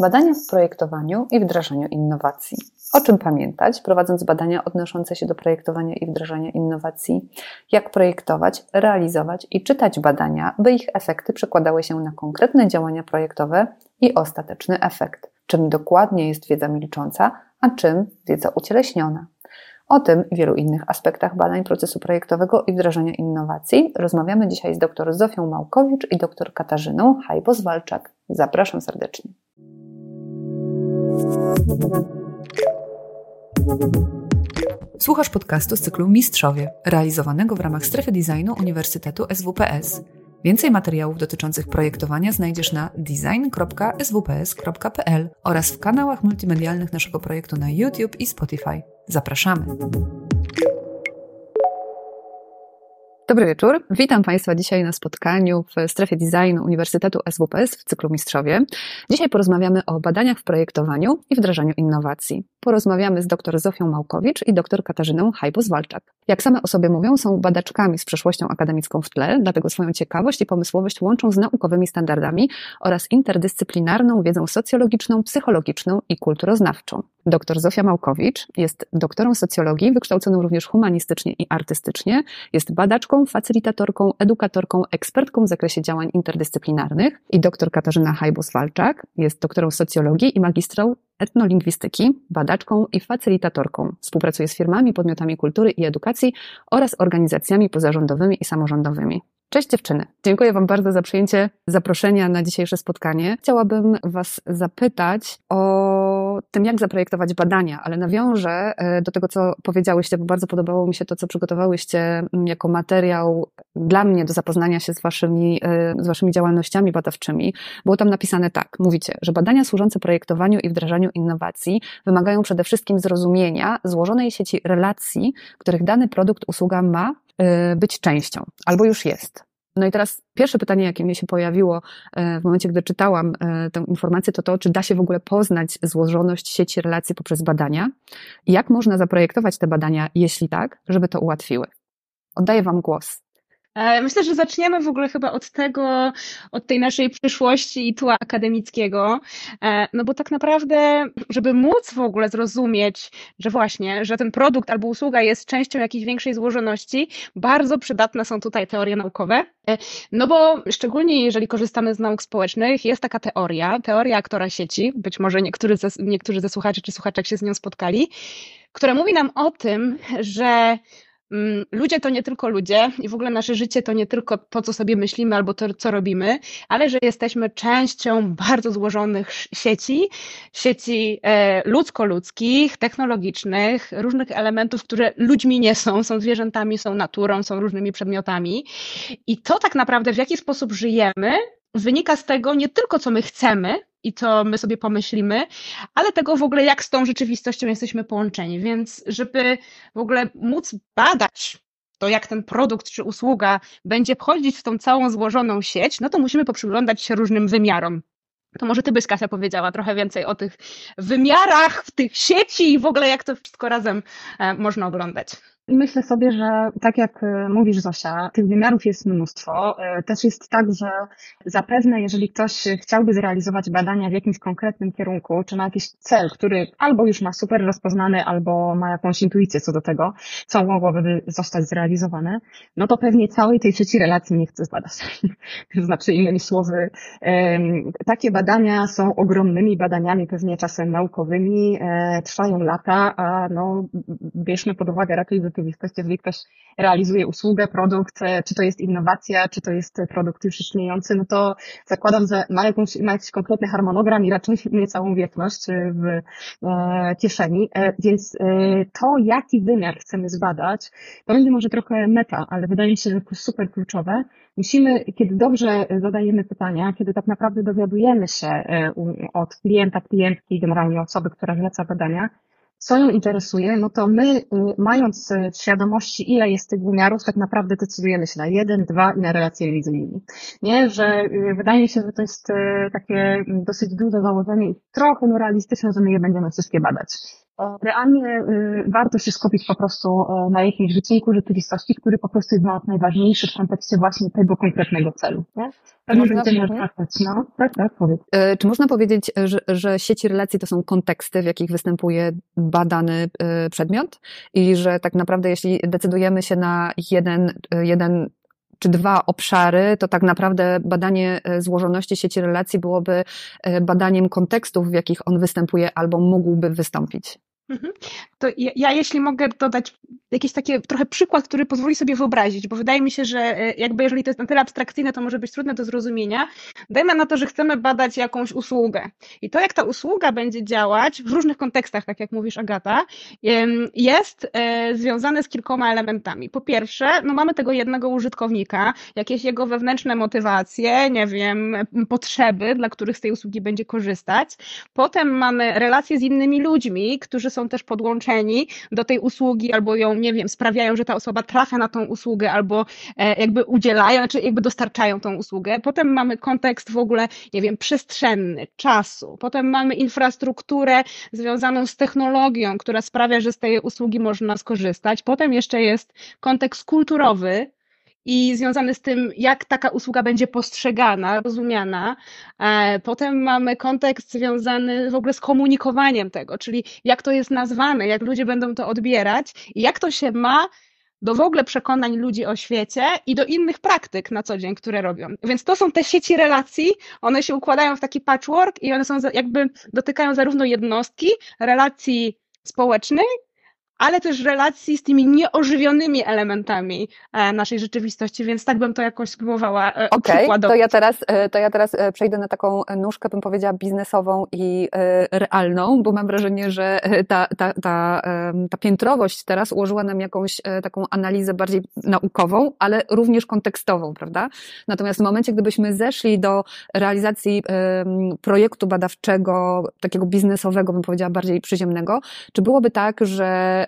Badania w projektowaniu i wdrażaniu innowacji. O czym pamiętać, prowadząc badania odnoszące się do projektowania i wdrażania innowacji? Jak projektować, realizować i czytać badania, by ich efekty przekładały się na konkretne działania projektowe i ostateczny efekt? Czym dokładnie jest wiedza milcząca, a czym wiedza ucieleśniona? O tym i wielu innych aspektach badań procesu projektowego i wdrażania innowacji rozmawiamy dzisiaj z dr Zofią Małkowicz i dr Katarzyną Hajbos-Walczak. Zapraszam serdecznie. Słuchasz podcastu z cyklu Mistrzowie, realizowanego w ramach strefy designu Uniwersytetu SWPS. Więcej materiałów dotyczących projektowania znajdziesz na design.swps.pl oraz w kanałach multimedialnych naszego projektu na YouTube i Spotify. Zapraszamy! Dobry wieczór. Witam Państwa dzisiaj na spotkaniu w strefie designu Uniwersytetu SWPS w cyklu Mistrzowie. Dzisiaj porozmawiamy o badaniach w projektowaniu i wdrażaniu innowacji. Porozmawiamy z dr Zofią Małkowicz i dr Katarzyną Hajbus-Walczak. Jak same o sobie mówią, są badaczkami z przeszłością akademicką w tle, dlatego swoją ciekawość i pomysłowość łączą z naukowymi standardami oraz interdyscyplinarną wiedzą socjologiczną, psychologiczną i kulturoznawczą. Dr Zofia Małkowicz jest doktorą socjologii, wykształconą również humanistycznie i artystycznie, jest badaczką, facylitatorką, edukatorką, ekspertką w zakresie działań interdyscyplinarnych i dr Katarzyna Hajbus-Walczak jest doktorą socjologii i magistrą etnolingwistyki, badaczką i facylitatorką. Współpracuje z firmami, podmiotami kultury i edukacji oraz organizacjami pozarządowymi i samorządowymi. Cześć dziewczyny. Dziękuję Wam bardzo za przyjęcie zaproszenia na dzisiejsze spotkanie. Chciałabym Was zapytać o tym, jak zaprojektować badania, ale nawiążę e, do tego, co powiedziałyście, bo bardzo podobało mi się to, co przygotowałyście mm, jako materiał dla mnie do zapoznania się z Waszymi, e, z waszymi działalnościami badawczymi. Było tam napisane tak. Mówicie, że badania służące projektowaniu i wdrażaniu innowacji wymagają przede wszystkim zrozumienia złożonej sieci relacji, których dany produkt, usługa ma Y, być częścią, albo już jest. No i teraz pierwsze pytanie, jakie mi się pojawiło y, w momencie, gdy czytałam y, tę informację, to to, czy da się w ogóle poznać złożoność sieci relacji poprzez badania jak można zaprojektować te badania, jeśli tak, żeby to ułatwiły. Oddaję Wam głos. E, myślę, że zaczniemy w ogóle chyba od tego, od tej naszej przyszłości i tła akademickiego, e, no bo tak naprawdę, żeby móc w ogóle zrozumieć, że właśnie, że ten produkt albo usługa jest częścią jakiejś większej złożoności, bardzo przydatne są tutaj teorie naukowe, e, no bo szczególnie jeżeli korzystamy z nauk społecznych, jest taka teoria, teoria aktora sieci, być może niektórzy ze, niektórzy ze słuchaczy czy słuchaczek się z nią spotkali, która mówi nam o tym, że ludzie to nie tylko ludzie i w ogóle nasze życie to nie tylko to, co sobie myślimy albo to, co robimy, ale że jesteśmy częścią bardzo złożonych sieci, sieci e, ludzko-ludzkich, technologicznych, różnych elementów, które ludźmi nie są, są zwierzętami, są naturą, są różnymi przedmiotami. I to tak naprawdę, w jaki sposób żyjemy, wynika z tego nie tylko, co my chcemy, i co my sobie pomyślimy, ale tego w ogóle, jak z tą rzeczywistością jesteśmy połączeni. Więc, żeby w ogóle móc badać to, jak ten produkt czy usługa będzie wchodzić w tą całą złożoną sieć, no to musimy poprzyglądać się różnym wymiarom. To może ty byś, Kasia, powiedziała trochę więcej o tych wymiarach, w tych sieci i w ogóle jak to wszystko razem e, można oglądać. I myślę sobie, że tak jak e, mówisz Zosia, tych wymiarów jest mnóstwo. E, też jest tak, że zapewne jeżeli ktoś chciałby zrealizować badania w jakimś konkretnym kierunku, czy ma jakiś cel, który albo już ma super rozpoznany, albo ma jakąś intuicję co do tego, co mogłoby zostać zrealizowane, no to pewnie całej tej sieci relacji nie chce zbadać. znaczy innymi słowy, takie badania są ogromnymi badaniami, pewnie czasem naukowymi, e, trwają lata, a no bierzmy pod uwagę raczej rzeczywistości, jeżeli ktoś realizuje usługę, produkt, e, czy to jest innowacja, czy to jest produkt już istniejący, no to zakładam, że ma, jakąś, ma jakiś konkretny harmonogram i raczej nie całą wieczność e, w e, kieszeni. Więc to, jaki wymiar chcemy zbadać, to będzie może trochę meta, ale wydaje mi się, że super kluczowe. Musimy, kiedy dobrze zadajemy pytania, kiedy tak naprawdę dowiadujemy się od klienta, klientki, generalnie osoby, która zleca badania, co ją interesuje, no to my, y, mając y, świadomości, ile jest tych wymiarów, tak naprawdę decydujemy się na jeden, dwa i na relacje między nimi. Nie, że y, wydaje mi się, że to jest takie dosyć duże założenie i trochę no realistyczne, że my je będziemy wszystkie badać. Realnie warto się skupić po prostu na jakimś wycinku rzeczywistości, który po prostu jest dla nas najważniejszy w kontekście właśnie tego konkretnego celu. Nie? Pewnie będziemy wracać. No, tak, tak, powiedz. Czy można powiedzieć, że, że sieci relacji to są konteksty, w jakich występuje badany przedmiot i że tak naprawdę jeśli decydujemy się na jeden, jeden czy dwa obszary, to tak naprawdę badanie e, złożoności sieci relacji byłoby e, badaniem kontekstów, w jakich on występuje albo mógłby wystąpić. Mhm. To ja, ja, jeśli mogę dodać jakiś taki trochę przykład, który pozwoli sobie wyobrazić, bo wydaje mi się, że e, jakby jeżeli to jest na tyle abstrakcyjne, to może być trudne do zrozumienia. Dajmy na to, że chcemy badać jakąś usługę. I to, jak ta usługa będzie działać w różnych kontekstach, tak jak mówisz, Agata, jest e, związane z kilkoma elementami. Po pierwsze, no mamy tego jednego użytkownika, jakieś jego wewnętrzne motywacje, nie wiem, potrzeby, dla których z tej usługi będzie korzystać. Potem mamy relacje z innymi ludźmi, którzy są też podłączeni do tej usługi albo ją, nie wiem, sprawiają, że ta osoba trafia na tą usługę albo e, jakby udzielają, znaczy jakby dostarczają tą usługę. Potem mamy kontekst w ogóle, nie wiem, przestrzenny, czasu. Potem mamy infrastrukturę związaną z technologią, która sprawia, że z tej usługi można skorzystać. Potem jeszcze jest kontekst kulturowy, i związany z tym, jak taka usługa będzie postrzegana, rozumiana. E, potem mamy kontekst związany w ogóle z komunikowaniem tego, czyli jak to jest nazwane, jak ludzie będą to odbierać i jak to się ma do w ogóle przekonań ludzi o świecie i do innych praktyk na co dzień, które robią. Więc to są te sieci relacji, one się układają w taki patchwork i one są jakby dotykają zarówno jednostki, relacji społecznej, ale też relacji z tymi nieożywionymi elementami e, naszej rzeczywistości, więc tak bym to jakoś spróbowała e, Okej, okay, to ja teraz, e, to ja teraz przejdę na taką nóżkę, bym powiedziała, biznesową i realną, bo mam wrażenie, że ta, ta, ta, ta piętrowość teraz ułożyła nam jakąś taką analizę bardziej naukową, ale również kontekstową, prawda? Natomiast w momencie, gdybyśmy zeszli do realizacji projektu badawczego, takiego biznesowego, bym powiedziała, bardziej przyziemnego, czy byłoby tak, że E,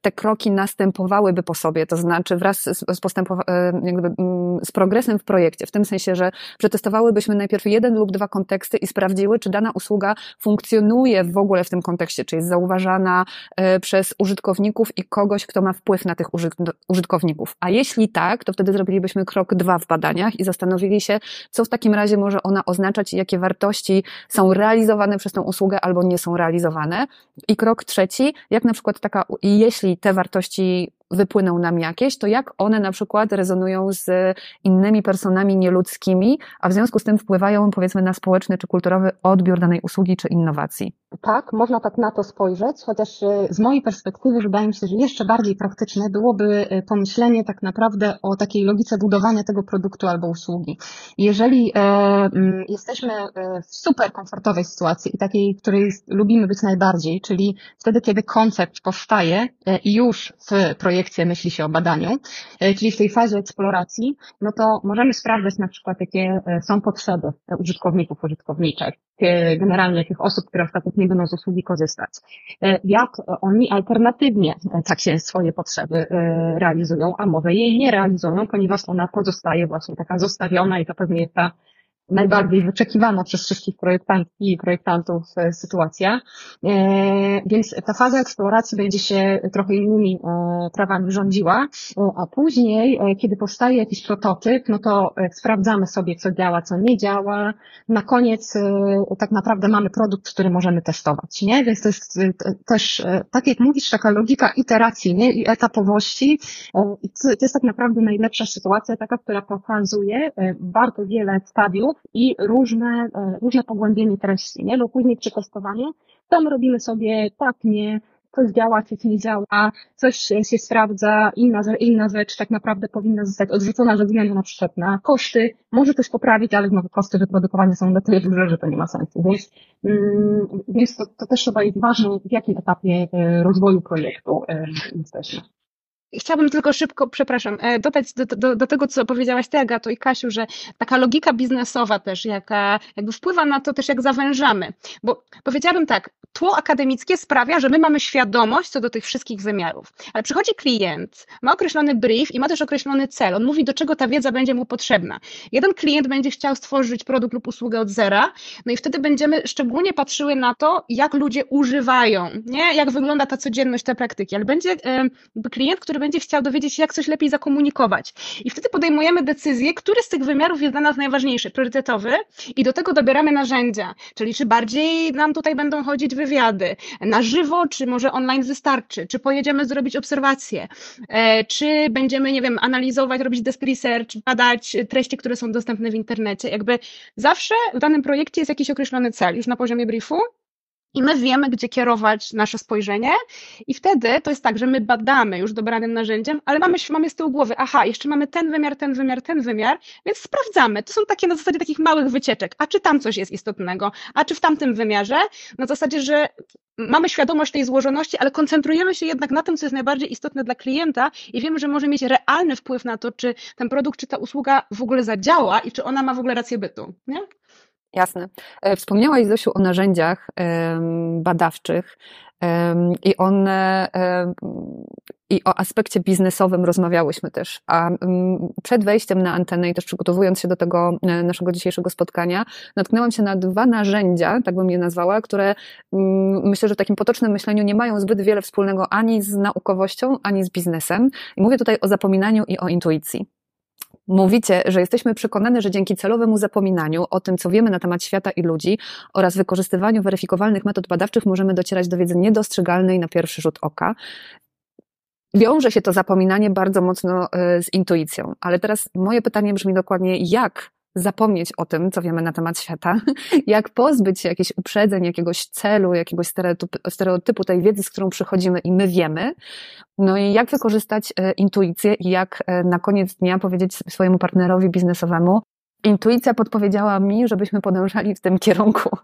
te kroki następowałyby po sobie, to znaczy wraz z, e, jakby, mm, z progresem w projekcie, w tym sensie, że przetestowałybyśmy najpierw jeden lub dwa konteksty i sprawdziły, czy dana usługa funkcjonuje w ogóle w tym kontekście, czy jest zauważana e, przez użytkowników i kogoś, kto ma wpływ na tych użytkowników. A jeśli tak, to wtedy zrobilibyśmy krok dwa w badaniach i zastanowili się, co w takim razie może ona oznaczać i jakie wartości są realizowane przez tę usługę albo nie są realizowane. I krok trzeci, jak na przykład taka i jeśli te wartości wypłyną nam jakieś, to jak one na przykład rezonują z innymi personami nieludzkimi, a w związku z tym wpływają powiedzmy na społeczny czy kulturowy odbiór danej usługi czy innowacji. Tak, można tak na to spojrzeć, chociaż e, z mojej perspektywy wydaje mi się, że jeszcze bardziej praktyczne byłoby e, pomyślenie tak naprawdę o takiej logice budowania tego produktu albo usługi. Jeżeli e, mm, jesteśmy e, w super komfortowej sytuacji i takiej, której lubimy być najbardziej, czyli wtedy, kiedy koncept powstaje e, i już w projekcie myśli się o badaniu, e, czyli w tej fazie eksploracji, no to możemy sprawdzać na przykład, jakie są potrzeby użytkowników, użytkowniczek, generalnie tych osób, które ostatecznie będą z usługi korzystać. E, jak oni alternatywnie e, tak się swoje potrzeby e, realizują, a może jej nie realizują, ponieważ ona pozostaje właśnie taka zostawiona i to pewnie jest ta najbardziej wyczekiwana przez wszystkich projektantów i projektantów e, sytuacja. E, więc ta faza eksploracji będzie się trochę innymi e, prawami rządziła, a później, kiedy powstaje jakiś prototyp, no to sprawdzamy sobie, co działa, co nie działa. Na koniec tak naprawdę mamy produkt, który możemy testować, nie? Więc to jest też, tak jak mówisz, taka logika iteracji, nie? I etapowości. To jest tak naprawdę najlepsza sytuacja, taka, która pokazuje bardzo wiele stadiów, i różne, e, różne pogłębienie treści, nie? Bo później przy testowaniu tam robimy sobie tak, nie, coś działa, coś nie działa, coś się sprawdza, inna, inna rzecz tak naprawdę powinna zostać odrzucona ze względu na na koszty. Może coś poprawić, ale znowu koszty wyprodukowania są na tyle duże, że to nie ma sensu. Więc, mm, więc to, to też chyba jest ważne, w jakim etapie e, rozwoju projektu e, jesteśmy. Chciałabym tylko szybko, przepraszam, e, dodać do, do, do, tego, co powiedziałaś Ty, Agato i Kasiu, że taka logika biznesowa też, jaka jakby wpływa na to też, jak zawężamy. Bo powiedziałabym tak, tło akademickie sprawia, że my mamy świadomość co do tych wszystkich wymiarów. Ale przychodzi klient, ma określony brief i ma też określony cel. On mówi, do czego ta wiedza będzie mu potrzebna. Jeden klient będzie chciał stworzyć produkt lub usługę od zera, no i wtedy będziemy szczególnie patrzyły na to, jak ludzie używają, nie? jak wygląda ta codzienność, te praktyki. Ale będzie klient, który będzie chciał dowiedzieć się, jak coś lepiej zakomunikować. I wtedy podejmujemy decyzję, który z tych wymiarów jest dla nas najważniejszy, priorytetowy i do tego dobieramy narzędzia. Czyli czy bardziej nam tutaj będą chodzić wywiady na żywo, czy może online wystarczy, czy pojedziemy zrobić obserwacje, e, czy będziemy, nie wiem, analizować, robić desk research, badać treści, które są dostępne w internecie. Jakby zawsze w danym projekcie jest jakiś określony cel już na poziomie briefu i my wiemy, gdzie kierować nasze spojrzenie, i wtedy to jest tak, że my badamy już dobranym narzędziem, ale mamy, mamy z tyłu głowy, aha, jeszcze mamy ten wymiar, ten wymiar, ten wymiar, więc sprawdzamy. To są takie na zasadzie takich małych wycieczek. A czy tam coś jest istotnego? A czy w tamtym wymiarze? Na zasadzie, że mamy świadomość tej złożoności, ale koncentrujemy się jednak na tym, co jest najbardziej istotne dla klienta i wiemy, że może mieć realny wpływ na to, czy ten produkt, czy ta usługa w ogóle zadziała i czy ona ma w ogóle rację bytu. Nie? Jasne. E, wspomniałaś, Zosiu, o narzędziach badawczych i one i o aspekcie biznesowym rozmawiałyśmy też. A przed wejściem na antenę i też przygotowując się do tego e, naszego dzisiejszego spotkania, natknęłam się na dwa narzędzia, tak bym je nazwała, które myślę, że w takim potocznym myśleniu nie mają zbyt wiele wspólnego ani z naukowością, ani z biznesem. Mówię tutaj o zapominaniu i o intuicji. Mówicie, że jesteśmy przekonani, że dzięki celowemu zapominaniu o tym, co wiemy na temat świata i ludzi oraz wykorzystywaniu weryfikowalnych metod badawczych możemy docierać do wiedzy niedostrzegalnej na pierwszy rzut oka. Wiąże się to zapominanie bardzo mocno e, z intuicją, ale teraz moje pytanie brzmi dokładnie, jak zapomnieć o tym, co wiemy na temat świata, jak pozbyć się jakichś uprzedzeń, jakiegoś celu, jakiegoś stereotypu, stereotypu tej wiedzy, z którą przychodzimy i my wiemy, no i jak wykorzystać e, intuicję i jak e, na koniec dnia powiedzieć swojemu partnerowi biznesowemu, intuicja podpowiedziała mi, żebyśmy podążali w tym kierunku.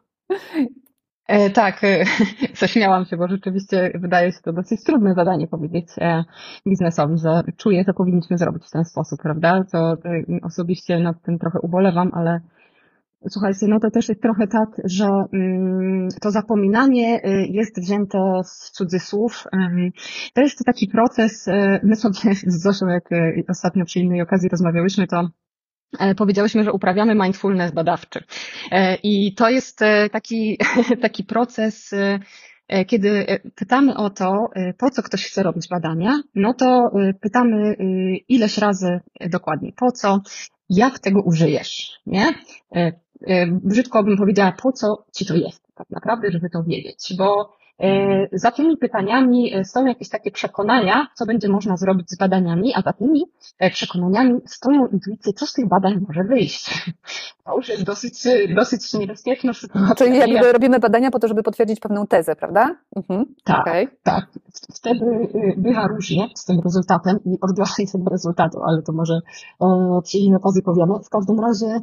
E, tak, e, zaśmiałam się, bo rzeczywiście wydaje się to dosyć trudne zadanie powiedzieć e, biznesowi, że czuję, że powinniśmy zrobić w ten sposób, prawda? To osobiście nad tym trochę ubolewam, ale słuchajcie, no to też jest trochę tak, że mm, to zapominanie jest wzięte z cudzysłów. To jest taki proces, my sobie z Zosią, jak ostatnio przy innej okazji rozmawiałyśmy, to powiedziałyśmy, że uprawiamy mindfulness badawczy. E, I to jest e, taki, taki proces, kiedy pytamy o to, po co ktoś chce robić badania, no to pytamy ileś razy dokładnie po co, jak tego użyjesz, nie? Brzydko bym powiedziała, po co ci to jest tak naprawdę, żeby to wiedzieć, bo E, za tymi pytaniami e, są jakieś takie przekonania, co będzie można zrobić z badaniami, a za tymi e, przekonaniami stoją intuicje, co z tych badań może wyjść. To już jest dosyć, dosyć niebezpieczna sytuacja. Czyli jakby robimy badania po to, żeby potwierdzić pewną tezę, prawda? Mhm. Tak, okay. tak. Wtedy bywa różnie z tym rezultatem i odbioraj tego rezultatu, ale to może przy innej okazji powiemy. W każdym razie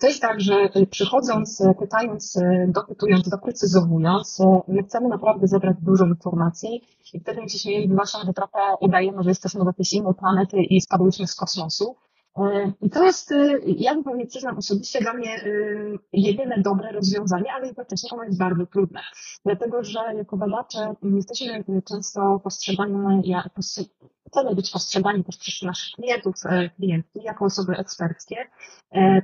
to jest tak, że przychodząc, pytając, dopytując, doprecyzowując, my chcemy naprawdę zebrać dużo informacji i wtedy mi się śmieje, że trochę udajemy, że jesteśmy z jakiejś innej planety i spadłyśmy z kosmosu. E, I to jest, e, ja bym pewnie przyznam osobiście, dla mnie e, jedyne dobre rozwiązanie, ale jednocześnie ono jest bardzo trudne. Dlatego, że jako badacze jesteśmy często postrzegani, chcemy być postrzegani też przez naszych klientów, klientki jako osoby eksperckie,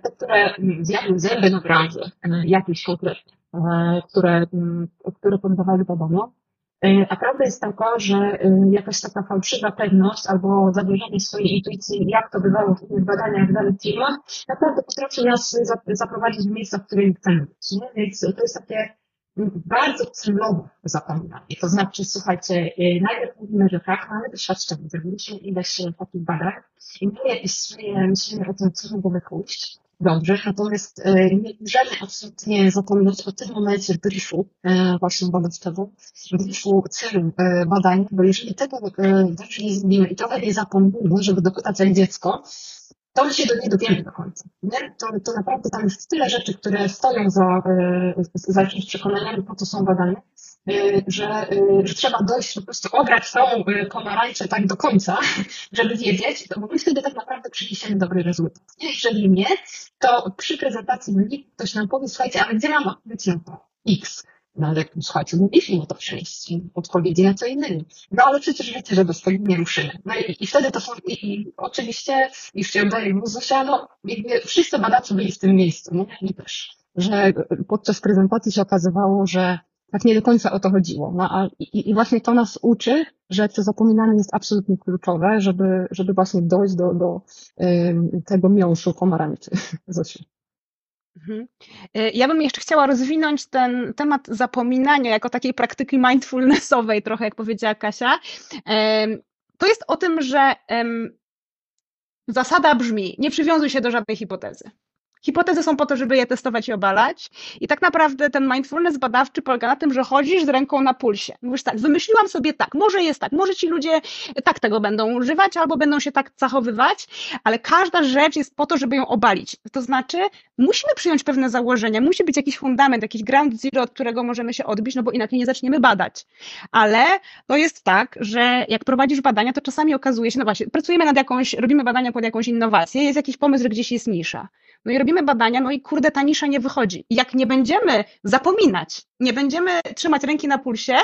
te, które zjadły zęby na branży jakiejś konkretnie. E, które, mm, które podawali badania. E, a prawda jest taka, że e, jakaś taka fałszywa pewność albo zawierzenie swojej intuicji, jak to bywało w innych badaniach w danych firmach, naprawdę potrafi nas zaprowadzić w miejsca, w których chcemy być. Więc to jest takie mm, bardzo celowe zapominanie. To znaczy, słuchajcie, najpierw mówimy, że tak, mamy doświadczenie, zrobiliśmy ileś takich badań i mamy jakieś swoje myślenie o tym, co mogłoby pójść dobrze, natomiast e, nie możemy absolutnie zapominać o tym momencie briefu e, właśnie badawczego, briefu celu e, badań, bo jeżeli tego dobrze nie zrobimy i trochę nie zapomnimy, żeby dopytać jak dziecko, to się do nie dowiemy do końca. Nie? To, to naprawdę tam jest tyle rzeczy, które stoją za, za jakimiś przekonaniami, po co są badania, że, y, że trzeba dojść, po prostu obrać tą y, pomarańczę tak do końca, żeby wiedzieć, bo my wtedy tak naprawdę przyniesiemy dobry rezultat. Jeżeli nie, to przy prezentacji ktoś nam powie, słuchajcie, ale gdzie mam odpowiedź na to? X. No ale słuchajcie, mówiliśmy o to przejść, odpowiedzi na co innego. No ale przecież wiecie, że bez tego nie ruszymy. No i, i wtedy to są, i, i oczywiście, już się oddaję mu Zosia, no jakby wszyscy badacze byli w tym miejscu, nie? I też, że podczas prezentacji się okazywało, że tak nie do końca o to chodziło. No, a, i, I właśnie to nas uczy, że to zapominanie jest absolutnie kluczowe, żeby, żeby właśnie dojść do, do y, tego miąższu pomarańczy. Zosiu. Mhm. Y, ja bym jeszcze chciała rozwinąć ten temat zapominania jako takiej praktyki mindfulnessowej, trochę jak powiedziała Kasia. To jest o tym, że zasada brzmi: nie przywiązuj się do żadnej hipotezy. Hipotezy są po to, żeby je testować i obalać. I tak naprawdę ten mindfulness badawczy polega na tym, że chodzisz z ręką na pulsie. Mówisz tak, wymyśliłam sobie tak, może jest tak, może ci ludzie tak tego będą używać albo będą się tak zachowywać, ale każda rzecz jest po to, żeby ją obalić. To znaczy, musimy przyjąć pewne założenia, musi być jakiś fundament, jakiś ground zero, od którego możemy się odbić, no bo inaczej nie zaczniemy badać. Ale to jest tak, że jak prowadzisz badania, to czasami okazuje się, no właśnie, pracujemy nad jakąś, robimy badania pod jakąś innowację, jest jakiś pomysł, że gdzieś jest nisza. No i robimy badania, no i kurde, ta nisza nie wychodzi. I jak nie będziemy zapominać, nie będziemy trzymać ręki na pulsie,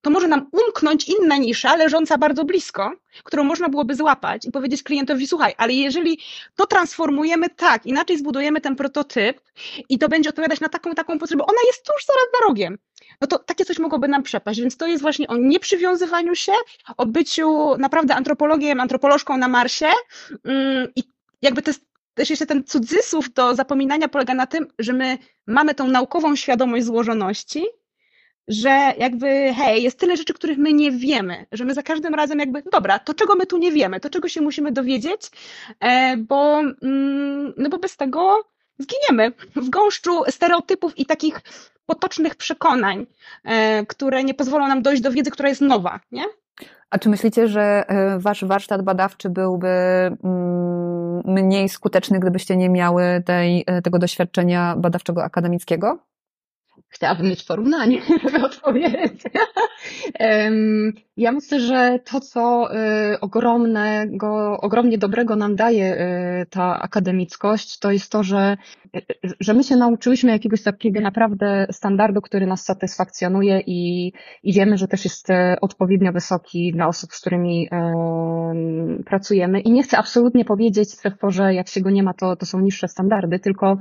to może nam umknąć inna nisza leżąca bardzo blisko, którą można byłoby złapać i powiedzieć klientowi, słuchaj, ale jeżeli to transformujemy tak, inaczej zbudujemy ten prototyp i to będzie odpowiadać na taką, taką potrzebę, ona jest tuż zaraz za rogiem, no to takie coś mogłoby nam przepaść. Więc to jest właśnie o nieprzywiązywaniu się, o byciu naprawdę antropologiem, antropolożką na Marsie mm, i jakby to jest też jeszcze ten cudzysłów do zapominania polega na tym, że my mamy tą naukową świadomość złożoności, że jakby, hej, jest tyle rzeczy, których my nie wiemy, że my za każdym razem jakby, dobra, to czego my tu nie wiemy, to czego się musimy dowiedzieć, e, bo, mm, no bo bez tego zginiemy w gąszczu stereotypów i takich potocznych przekonań, e, które nie pozwolą nam dojść do wiedzy, która jest nowa, nie? A czy myślicie, że e, wasz warsztat badawczy byłby mm, mniej skuteczny, gdybyście nie miały tej, tego doświadczenia badawczego akademickiego? Chciałabym mieć porównanie, żeby odpowiedzieć. Ja myślę, że to, co y, ogromnego, ogromnie dobrego nam daje y, ta akademickość, to jest to, że, y, że my się nauczyliśmy jakiegoś takiego naprawdę standardu, który nas satysfakcjonuje i, i wiemy, że też jest odpowiednio wysoki dla osób, z którymi pracujemy. I nie chcę absolutnie powiedzieć że jak się go nie ma, to, to są niższe standardy, tylko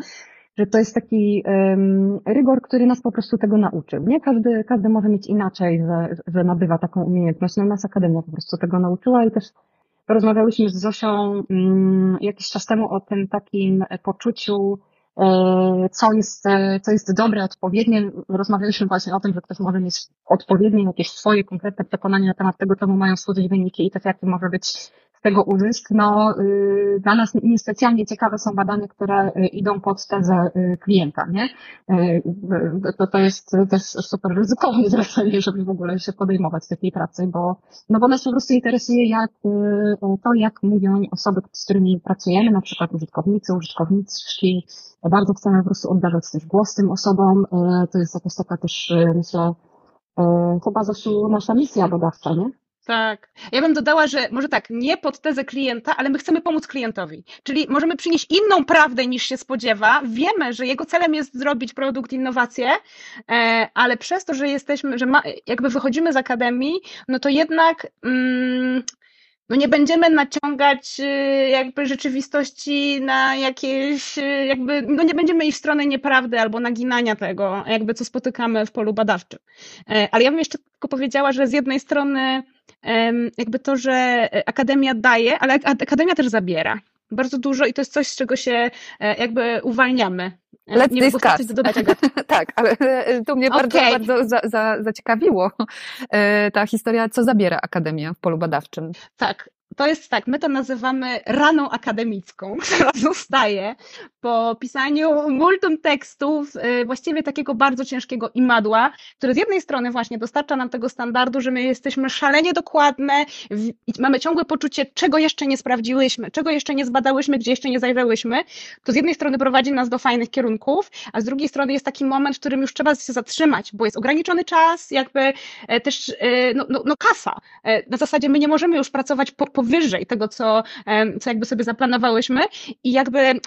że to jest taki um, rygor, który nas po prostu tego nauczył. Nie każdy, każdy może mieć inaczej, że, że nabywa taką umiejętność. No nas Akademia po prostu tego nauczyła i też rozmawiałyśmy z Zosią um, jakiś czas temu o tym takim poczuciu, e, co jest, e, co jest dobre, odpowiednie. Rozmawialiśmy właśnie o tym, że ktoś może mieć odpowiednie jakieś swoje konkretne przekonanie na temat tego, czemu mają służyć wyniki i też jaki może być z tego uzysk. No, y, dla nas niespecjalnie ciekawe są badania, które y, idą pod tezę y, klienta, nie? To, to jest też super ryzykowne zlecenie, żeby w ogóle się podejmować takiej pracy, bo, no bo nas po prostu interesuje jak, to, jak mówią osoby, z którymi pracujemy, na przykład użytkownicy, użytkowniczki. Bardzo chcemy po prostu oddawać też głos tym osobom. To jest jakaś taka też, myślę, chyba zresztą nasza misja badawcza, nie? Tak. Ja bym dodała, że może tak, nie pod tezę klienta, ale my chcemy pomóc klientowi. Czyli możemy przynieść inną prawdę niż się spodziewa. Wiemy, że jego celem jest zrobić produkt, innowację, e, ale przez to, że jesteśmy, że ma, jakby wychodzimy z akademii, no to jednak mm, no nie będziemy naciągać y, jakby rzeczywistości na jakieś, y, jakby, no nie będziemy iść w stronę nieprawdy albo naginania tego, jakby co spotykamy w polu badawczym. E, ale ja bym jeszcze tylko powiedziała, że z jednej strony jakby to, że akademia daje, ale akademia też zabiera bardzo dużo i to jest coś, z czego się e, jakby uwalniamy. E, Let's nie discuss. Dodać, tak, ale e, to mnie okay. bardzo, bardzo za, za, zaciekawiło ta historia, co zabiera Akademia w polu badawczym. Tak, to jest tak, my to nazywamy raną akademicką, która zostaje po pisaniu multum tekstów, y, właściwie takiego bardzo ciężkiego imadła, które z jednej strony właśnie dostarcza nam tego standardu, że my jesteśmy szalenie dokładne mamy ciągłe poczucie, czego jeszcze nie sprawdziłyśmy, czego jeszcze nie zbadałyśmy, gdzie jeszcze nie zajrzałyśmy, to z jednej strony prowadzi nas do fajnych kierunków, a z drugiej strony jest taki moment, w którym już trzeba się zatrzymać, bo jest ograniczony czas, jakby e, też e, no, no, no kasa. E, na zasadzie my nie możemy już pracować po, powyżej tego, co, co jakby sobie zaplanowałyśmy i jakby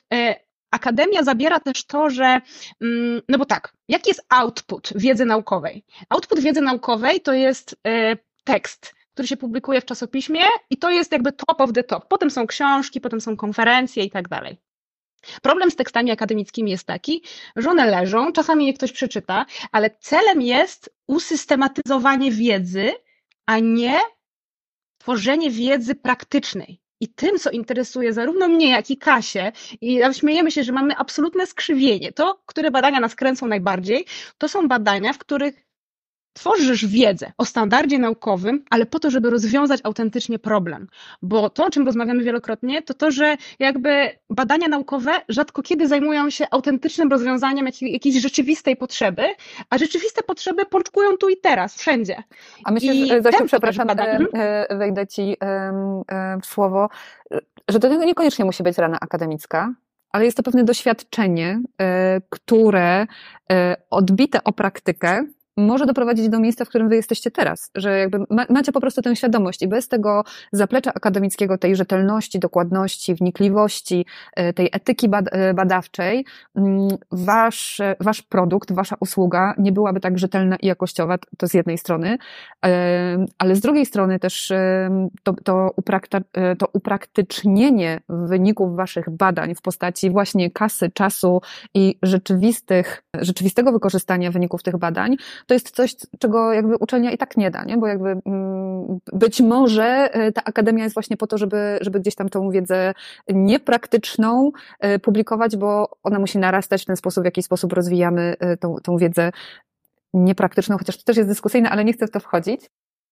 akademia zabiera też to, że, mm, no bo tak, jaki jest output wiedzy naukowej? Output wiedzy naukowej to jest e, tekst, który się publikuje w czasopiśmie i to jest jakby top of the top. Potem są książki, potem są konferencje i tak dalej. Problem z tekstami akademickimi jest taki, że one leżą, czasami je ktoś przeczyta, ale celem jest usystematyzowanie wiedzy, a nie tworzenie wiedzy praktycznej. I tym, co interesuje zarówno mnie, jak i Kasię, i śmiejemy się, że mamy absolutne skrzywienie. To, które badania nas kręcą najbardziej, to są badania, w których tworzysz wiedzę o standardzie naukowym, ale po to, żeby rozwiązać autentycznie problem. Bo to, o czym rozmawiamy wielokrotnie, to to, że jakby badania naukowe rzadko kiedy zajmują się autentycznym rozwiązaniem jakiejś rzeczywistej potrzeby, a rzeczywiste potrzeby pączkują tu i teraz, wszędzie. A myślę, I że, Zosiu, przepraszam, e, e, wejdę Ci e, w słowo, że to niekoniecznie musi być rana akademicka, ale jest to pewne doświadczenie, które odbite o praktykę może doprowadzić do miejsca, w którym wy jesteście teraz, że jakby macie po prostu tę świadomość i bez tego zaplecza akademickiego, tej rzetelności, dokładności, wnikliwości, e, tej etyki e, badawczej, mm, wasz, wasz produkt, wasza usługa nie byłaby tak rzetelna i jakościowa, to z jednej strony, e, ale z drugiej strony też to, to, to upraktycznienie wyników waszych badań w postaci właśnie kasy, czasu i rzeczywistych, rzeczywistego wykorzystania wyników tych badań, to jest coś, czego jakby uczelnia i tak nie da, nie? bo jakby mm, być może e, ta akademia jest właśnie po to, żeby, żeby gdzieś tam tą wiedzę niepraktyczną e, publikować, bo ona musi narastać w ten sposób, w jaki sposób rozwijamy e, tą, tą wiedzę niepraktyczną, chociaż to też jest dyskusyjne, ale nie chcę w to wchodzić.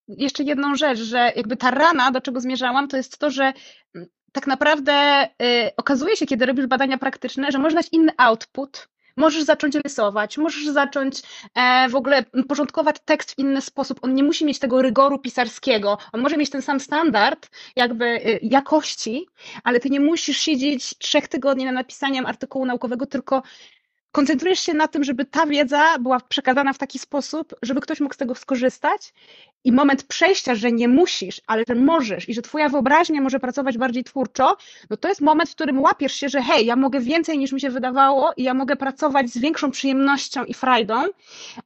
Jeszcze jedną rzecz, że jakby ta rana, do czego zmierzałam, to jest to, że mm, tak naprawdę y, okazuje się, kiedy robisz badania praktyczne, że można mieć inny output, Możesz zacząć rysować, możesz zacząć e, w ogóle porządkować tekst w inny sposób. On nie musi mieć tego rygoru pisarskiego. On może mieć ten sam standard jakby e, jakości, ale ty nie musisz siedzieć trzech tygodni na napisaniem artykułu naukowego, tylko koncentrujesz się na tym, żeby ta wiedza była przekazana w taki sposób, żeby ktoś mógł z tego skorzystać i moment przejścia, że nie musisz, ale że możesz i że twoja wyobraźnia może pracować bardziej twórczo, no to jest moment, w którym łapiesz się, że hej, ja mogę więcej niż mi się wydawało i ja mogę pracować z większą przyjemnością i frajdą,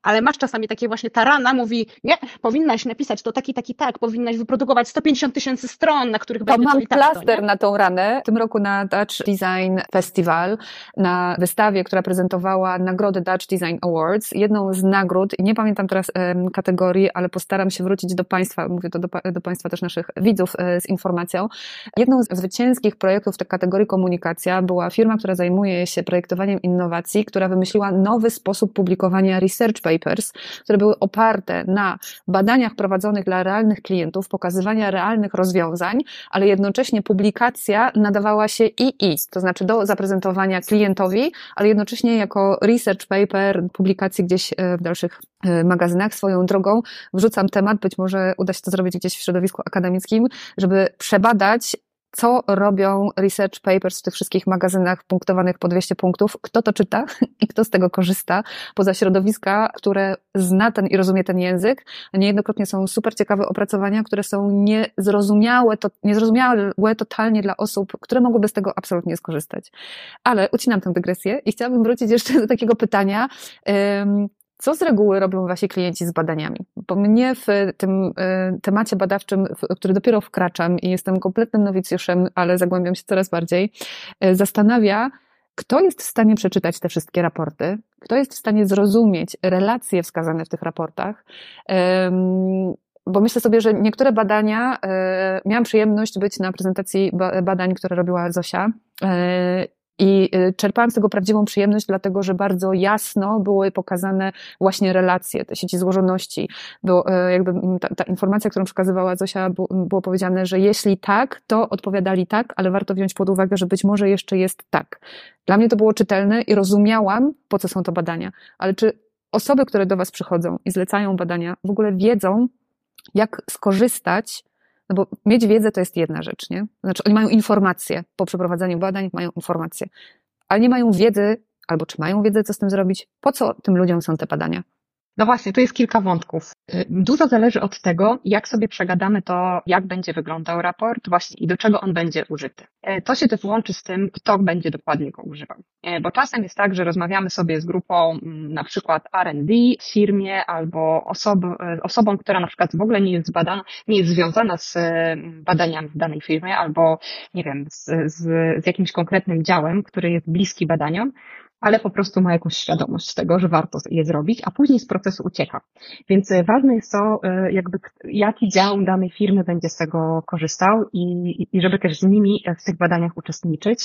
ale masz czasami takie właśnie ta rana mówi, nie, powinnaś napisać to taki, taki, tak, powinnaś wyprodukować 150 tysięcy stron, na których to będzie mam tak, plaster na tą ranę. W tym roku na Dutch Design Festival, na wystawie, która prezentowała nagrody Dutch Design Awards, jedną z nagród, nie pamiętam teraz kategorii, ale postaram się wrócić do Państwa, mówię to do, do Państwa też naszych widzów e, z informacją. Jedną z zwycięskich projektów w tej kategorii komunikacja była firma, która zajmuje się projektowaniem innowacji, która wymyśliła nowy sposób publikowania research papers, które były oparte na badaniach prowadzonych dla realnych klientów, pokazywania realnych rozwiązań, ale jednocześnie publikacja nadawała się i i, to znaczy do zaprezentowania klientowi, ale jednocześnie jako research paper publikacji gdzieś e, w dalszych e, magazynach. Swoją drogą wrzucam temat temat, być może uda się to zrobić gdzieś w środowisku akademickim, żeby przebadać co robią research papers w tych wszystkich magazynach punktowanych po 200 punktów, kto to czyta i kto z tego korzysta, poza środowiska, które zna ten i rozumie ten język. Niejednokrotnie są super ciekawe opracowania, które są niezrozumiałe, to, niezrozumiałe totalnie dla osób, które mogłyby z tego absolutnie skorzystać. Ale ucinam tę dygresję i chciałabym wrócić jeszcze do takiego pytania, co z reguły robią wasi klienci z badaniami? Bo mnie w tym e, temacie badawczym, w który dopiero wkraczam i jestem kompletnym nowicjuszem, ale zagłębiam się coraz bardziej, e, zastanawia, kto jest w stanie przeczytać te wszystkie raporty, kto jest w stanie zrozumieć relacje wskazane w tych raportach. Bo myślę sobie, że niektóre badania, e, miałam przyjemność być na prezentacji badań, które robiła Zosia i y, czerpałam z tego prawdziwą przyjemność, dlatego że bardzo jasno były pokazane właśnie relacje, te sieci złożoności. Było, y, jakby ta, ta informacja, którą przekazywała Zosia, było powiedziane, że jeśli tak, to odpowiadali tak, ale warto wziąć pod uwagę, że być może jeszcze jest tak. Dla mnie to było czytelne i rozumiałam, po co są to badania. Ale czy osoby, które do Was przychodzą i zlecają badania, w ogóle wiedzą, jak skorzystać no bo mieć wiedzę to jest jedna rzecz, nie? Znaczy, oni mają informacje po przeprowadzeniu badań, mają informacje, ale nie mają wiedzy, albo czy mają wiedzę, co z tym zrobić, po co tym ludziom są te badania. No właśnie, tu jest kilka wątków. Y, dużo zależy od tego, jak sobie przegadamy to, jak będzie wyglądał raport właśnie i do czego on będzie użyty. Y, to się też łączy z tym, kto będzie dokładnie go używał. Y, bo czasem jest tak, że rozmawiamy sobie z grupą mm, na przykład R&D w firmie albo osob, osobą, która na przykład w ogóle nie jest badana, nie jest związana z badaniami w danej firmie albo, nie wiem, z, z, z jakimś konkretnym działem, który jest bliski badaniom ale po prostu ma jakąś świadomość tego, że warto je zrobić, a później z procesu ucieka. Więc e, ważne jest to, e, jakby jaki dział danej firmy będzie z tego korzystał i, i żeby też z nimi w tych badaniach uczestniczyć,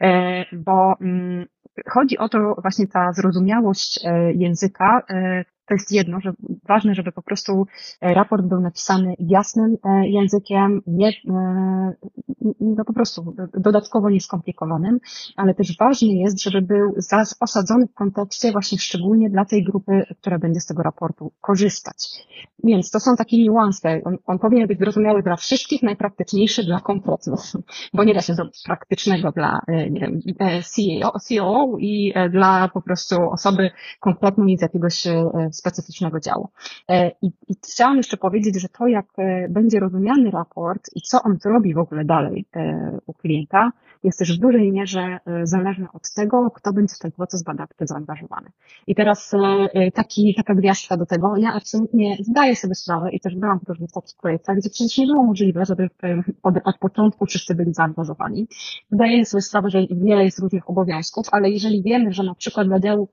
e, bo mm, chodzi o to właśnie ta zrozumiałość języka to jest jedno, że ważne, żeby po prostu e, raport był napisany jasnym e, językiem, nie, e, no po prostu dodatkowo nieskomplikowanym, ale też ważne jest, żeby był osadzony w kontekście właśnie szczególnie dla tej grupy, która będzie z tego raportu korzystać. Więc to są takie niuanse. On, on powinien być zrozumiały dla wszystkich, najpraktyczniejszy dla konkretnych, bo nie da się zrobić praktycznego dla nie wiem, CEO, CEO i dla po prostu osoby konkretnej z jakiegoś specyficznego działu. E, I, I chciałam jeszcze powiedzieć, że to, jak e, będzie rozumiany raport i co on zrobi w ogóle dalej e, u klienta, jest też w dużej mierze zależne od tego, kto będzie w ten proces badawczy zaangażowany. I teraz taki, taka gwiazdka do tego, ja absolutnie zdaję sobie sprawę i też byłam w różnych takich projektach, gdzie przecież nie było możliwe, żeby od, od początku wszyscy byli zaangażowani. Zdaję sobie sprawę, że wiele jest różnych obowiązków, ale jeżeli wiemy, że na przykład dla działu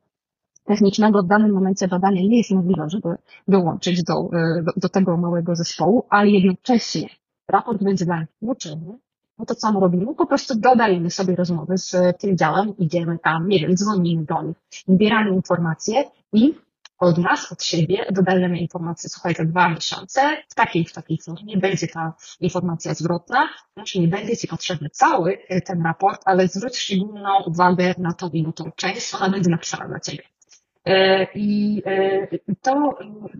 technicznego w danym momencie badania nie jest możliwe, żeby dołączyć do, e, do, do tego małego zespołu, ale jednocześnie raport będzie dla nich uczynny, no to co my robimy? Po prostu dodajemy sobie rozmowy z tym działem, idziemy tam, nie wiem, dzwonimy do nich, zbieramy informacje i od nas, od siebie dodajemy informację, słuchaj, za dwa miesiące w takiej w takiej formie będzie ta informacja zwrotna, znaczy nie będzie Ci potrzebny cały e, ten raport, ale zwróć szczególną uwagę na to na tą część, ona będzie napisana dla Ciebie. E, I e, to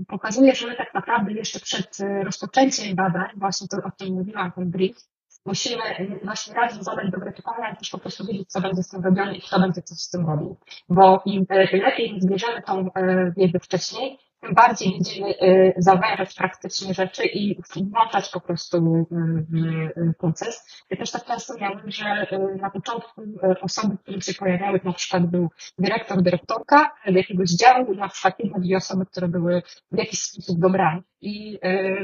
pokazuje, że my tak naprawdę jeszcze przed e, rozpoczęciem badań, właśnie to o tym mówiłam, ten brief, musimy właśnie razem zadać dobre pytania też po prostu wiedzieć, co będzie z tym robione i kto będzie coś z tym robił. Bo im lepiej zbierzemy tą wiedzę wcześniej, tym bardziej będziemy y, zawężać praktycznie rzeczy i włączać po prostu w proces. Ja też tak często miałem, że y, na początku y, osoby, które się pojawiały, na przykład był dyrektor, dyrektorka jakiegoś działu, na przykład jedne, dwie osoby, które były w jakiś sposób dobrane. I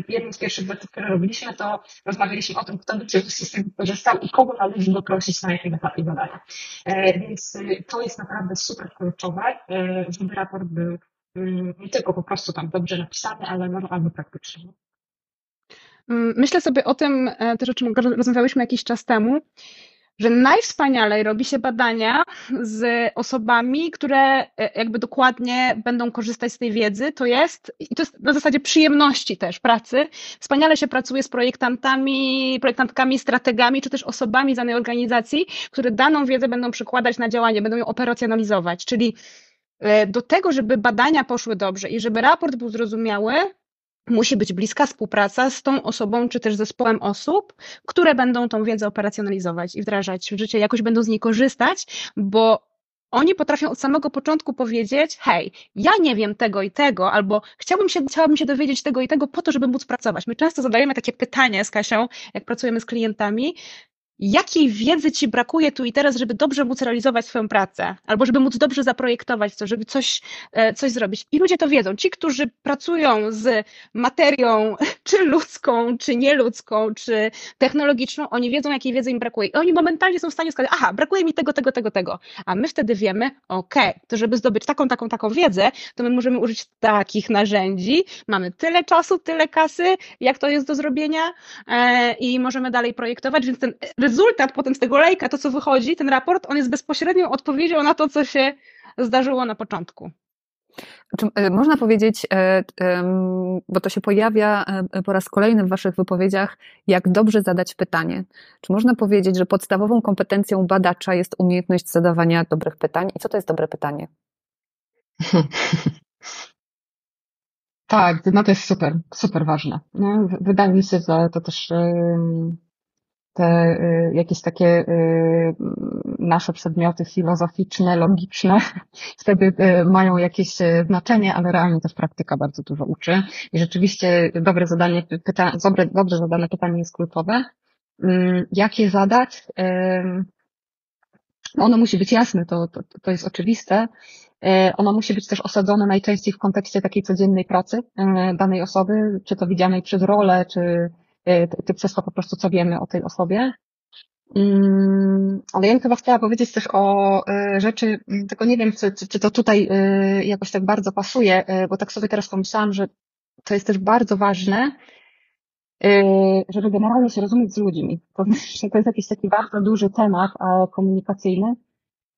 jednym z pierwszych rzeczy, które robiliśmy, to rozmawialiśmy o tym, kto by z systemu korzystał i kogo należy doprosić na jakim etapie badania. Więc to jest naprawdę super kluczowe, żeby raport był nie tylko po prostu tam dobrze napisane, ale normalnie praktyczne. Mm, myślę sobie o tym e, też, o czym rozmawiałyśmy jakiś czas temu, że najwspanialej robi się badania z osobami, które e, jakby dokładnie będą korzystać z tej wiedzy. To jest, i to jest na zasadzie przyjemności też pracy. Wspaniale się pracuje z projektantami, projektantkami, strategami, czy też osobami z danej organizacji, które daną wiedzę będą przykładać na działanie, będą ją operacjonalizować. Czyli do tego, żeby badania poszły dobrze i żeby raport był zrozumiały, musi być bliska współpraca z tą osobą, czy też zespołem osób, które będą tą wiedzę operacjonalizować i wdrażać w życie, jakoś będą z niej korzystać, bo oni potrafią od samego początku powiedzieć, hej, ja nie wiem tego i tego, albo chciałbym się, chciałabym się dowiedzieć tego i tego po to, żeby móc pracować. My często zadajemy takie pytanie z Kasią, jak pracujemy z klientami, jakiej wiedzy ci brakuje tu i teraz, żeby dobrze móc realizować swoją pracę, albo żeby móc dobrze zaprojektować to, żeby coś, e, coś zrobić. I ludzie to wiedzą. Ci, którzy pracują z materią, czy ludzką, czy nieludzką, czy technologiczną, oni wiedzą, jakiej wiedzy im brakuje. I oni momentalnie są w stanie skazać, aha, brakuje mi tego, tego, tego, tego. A my wtedy wiemy, okej, okay, to żeby zdobyć taką, taką, taką wiedzę, to my możemy użyć takich narzędzi, mamy tyle czasu, tyle kasy, jak to jest do zrobienia e, i możemy dalej projektować, więc ten rezultat potem z tego lejka, to co wychodzi, ten raport, on jest bezpośrednią odpowiedzią na to, co się zdarzyło na początku. Czy e, można powiedzieć, e, bo to się pojawia e, po raz kolejny w Waszych wypowiedziach, jak dobrze zadać pytanie? Czy można powiedzieć, że podstawową kompetencją badacza jest umiejętność zadawania dobrych pytań? I co to jest dobre pytanie? Tak, no to jest super, super ważne. No, wydaje mi się, że to też te y, jakieś takie y, nasze przedmioty filozoficzne, logiczne, wtedy y, mają jakieś znaczenie, ale realnie też praktyka bardzo dużo uczy. I rzeczywiście dobre zadanie, pyta, dobre, dobrze zadane pytanie jest kluczowe. Mm, jak je zadać? Ono musi być jasne, to, to, to jest oczywiste. Ono musi być też osadzone najczęściej w kontekście takiej codziennej pracy danej osoby, czy to widzianej przez rolę, czy ty przez po prostu, co wiemy o tej osobie. Mm, ale ja bym chyba chciała powiedzieć też o y, rzeczy, mm, tylko nie wiem, czy, czy to tutaj y, jakoś tak bardzo pasuje, y, bo tak sobie teraz pomyślałam, że to jest też bardzo ważne, żeby generalnie się rozumieć z ludźmi. To, znaczy, to jest jakiś taki bardzo duży temat komunikacyjny,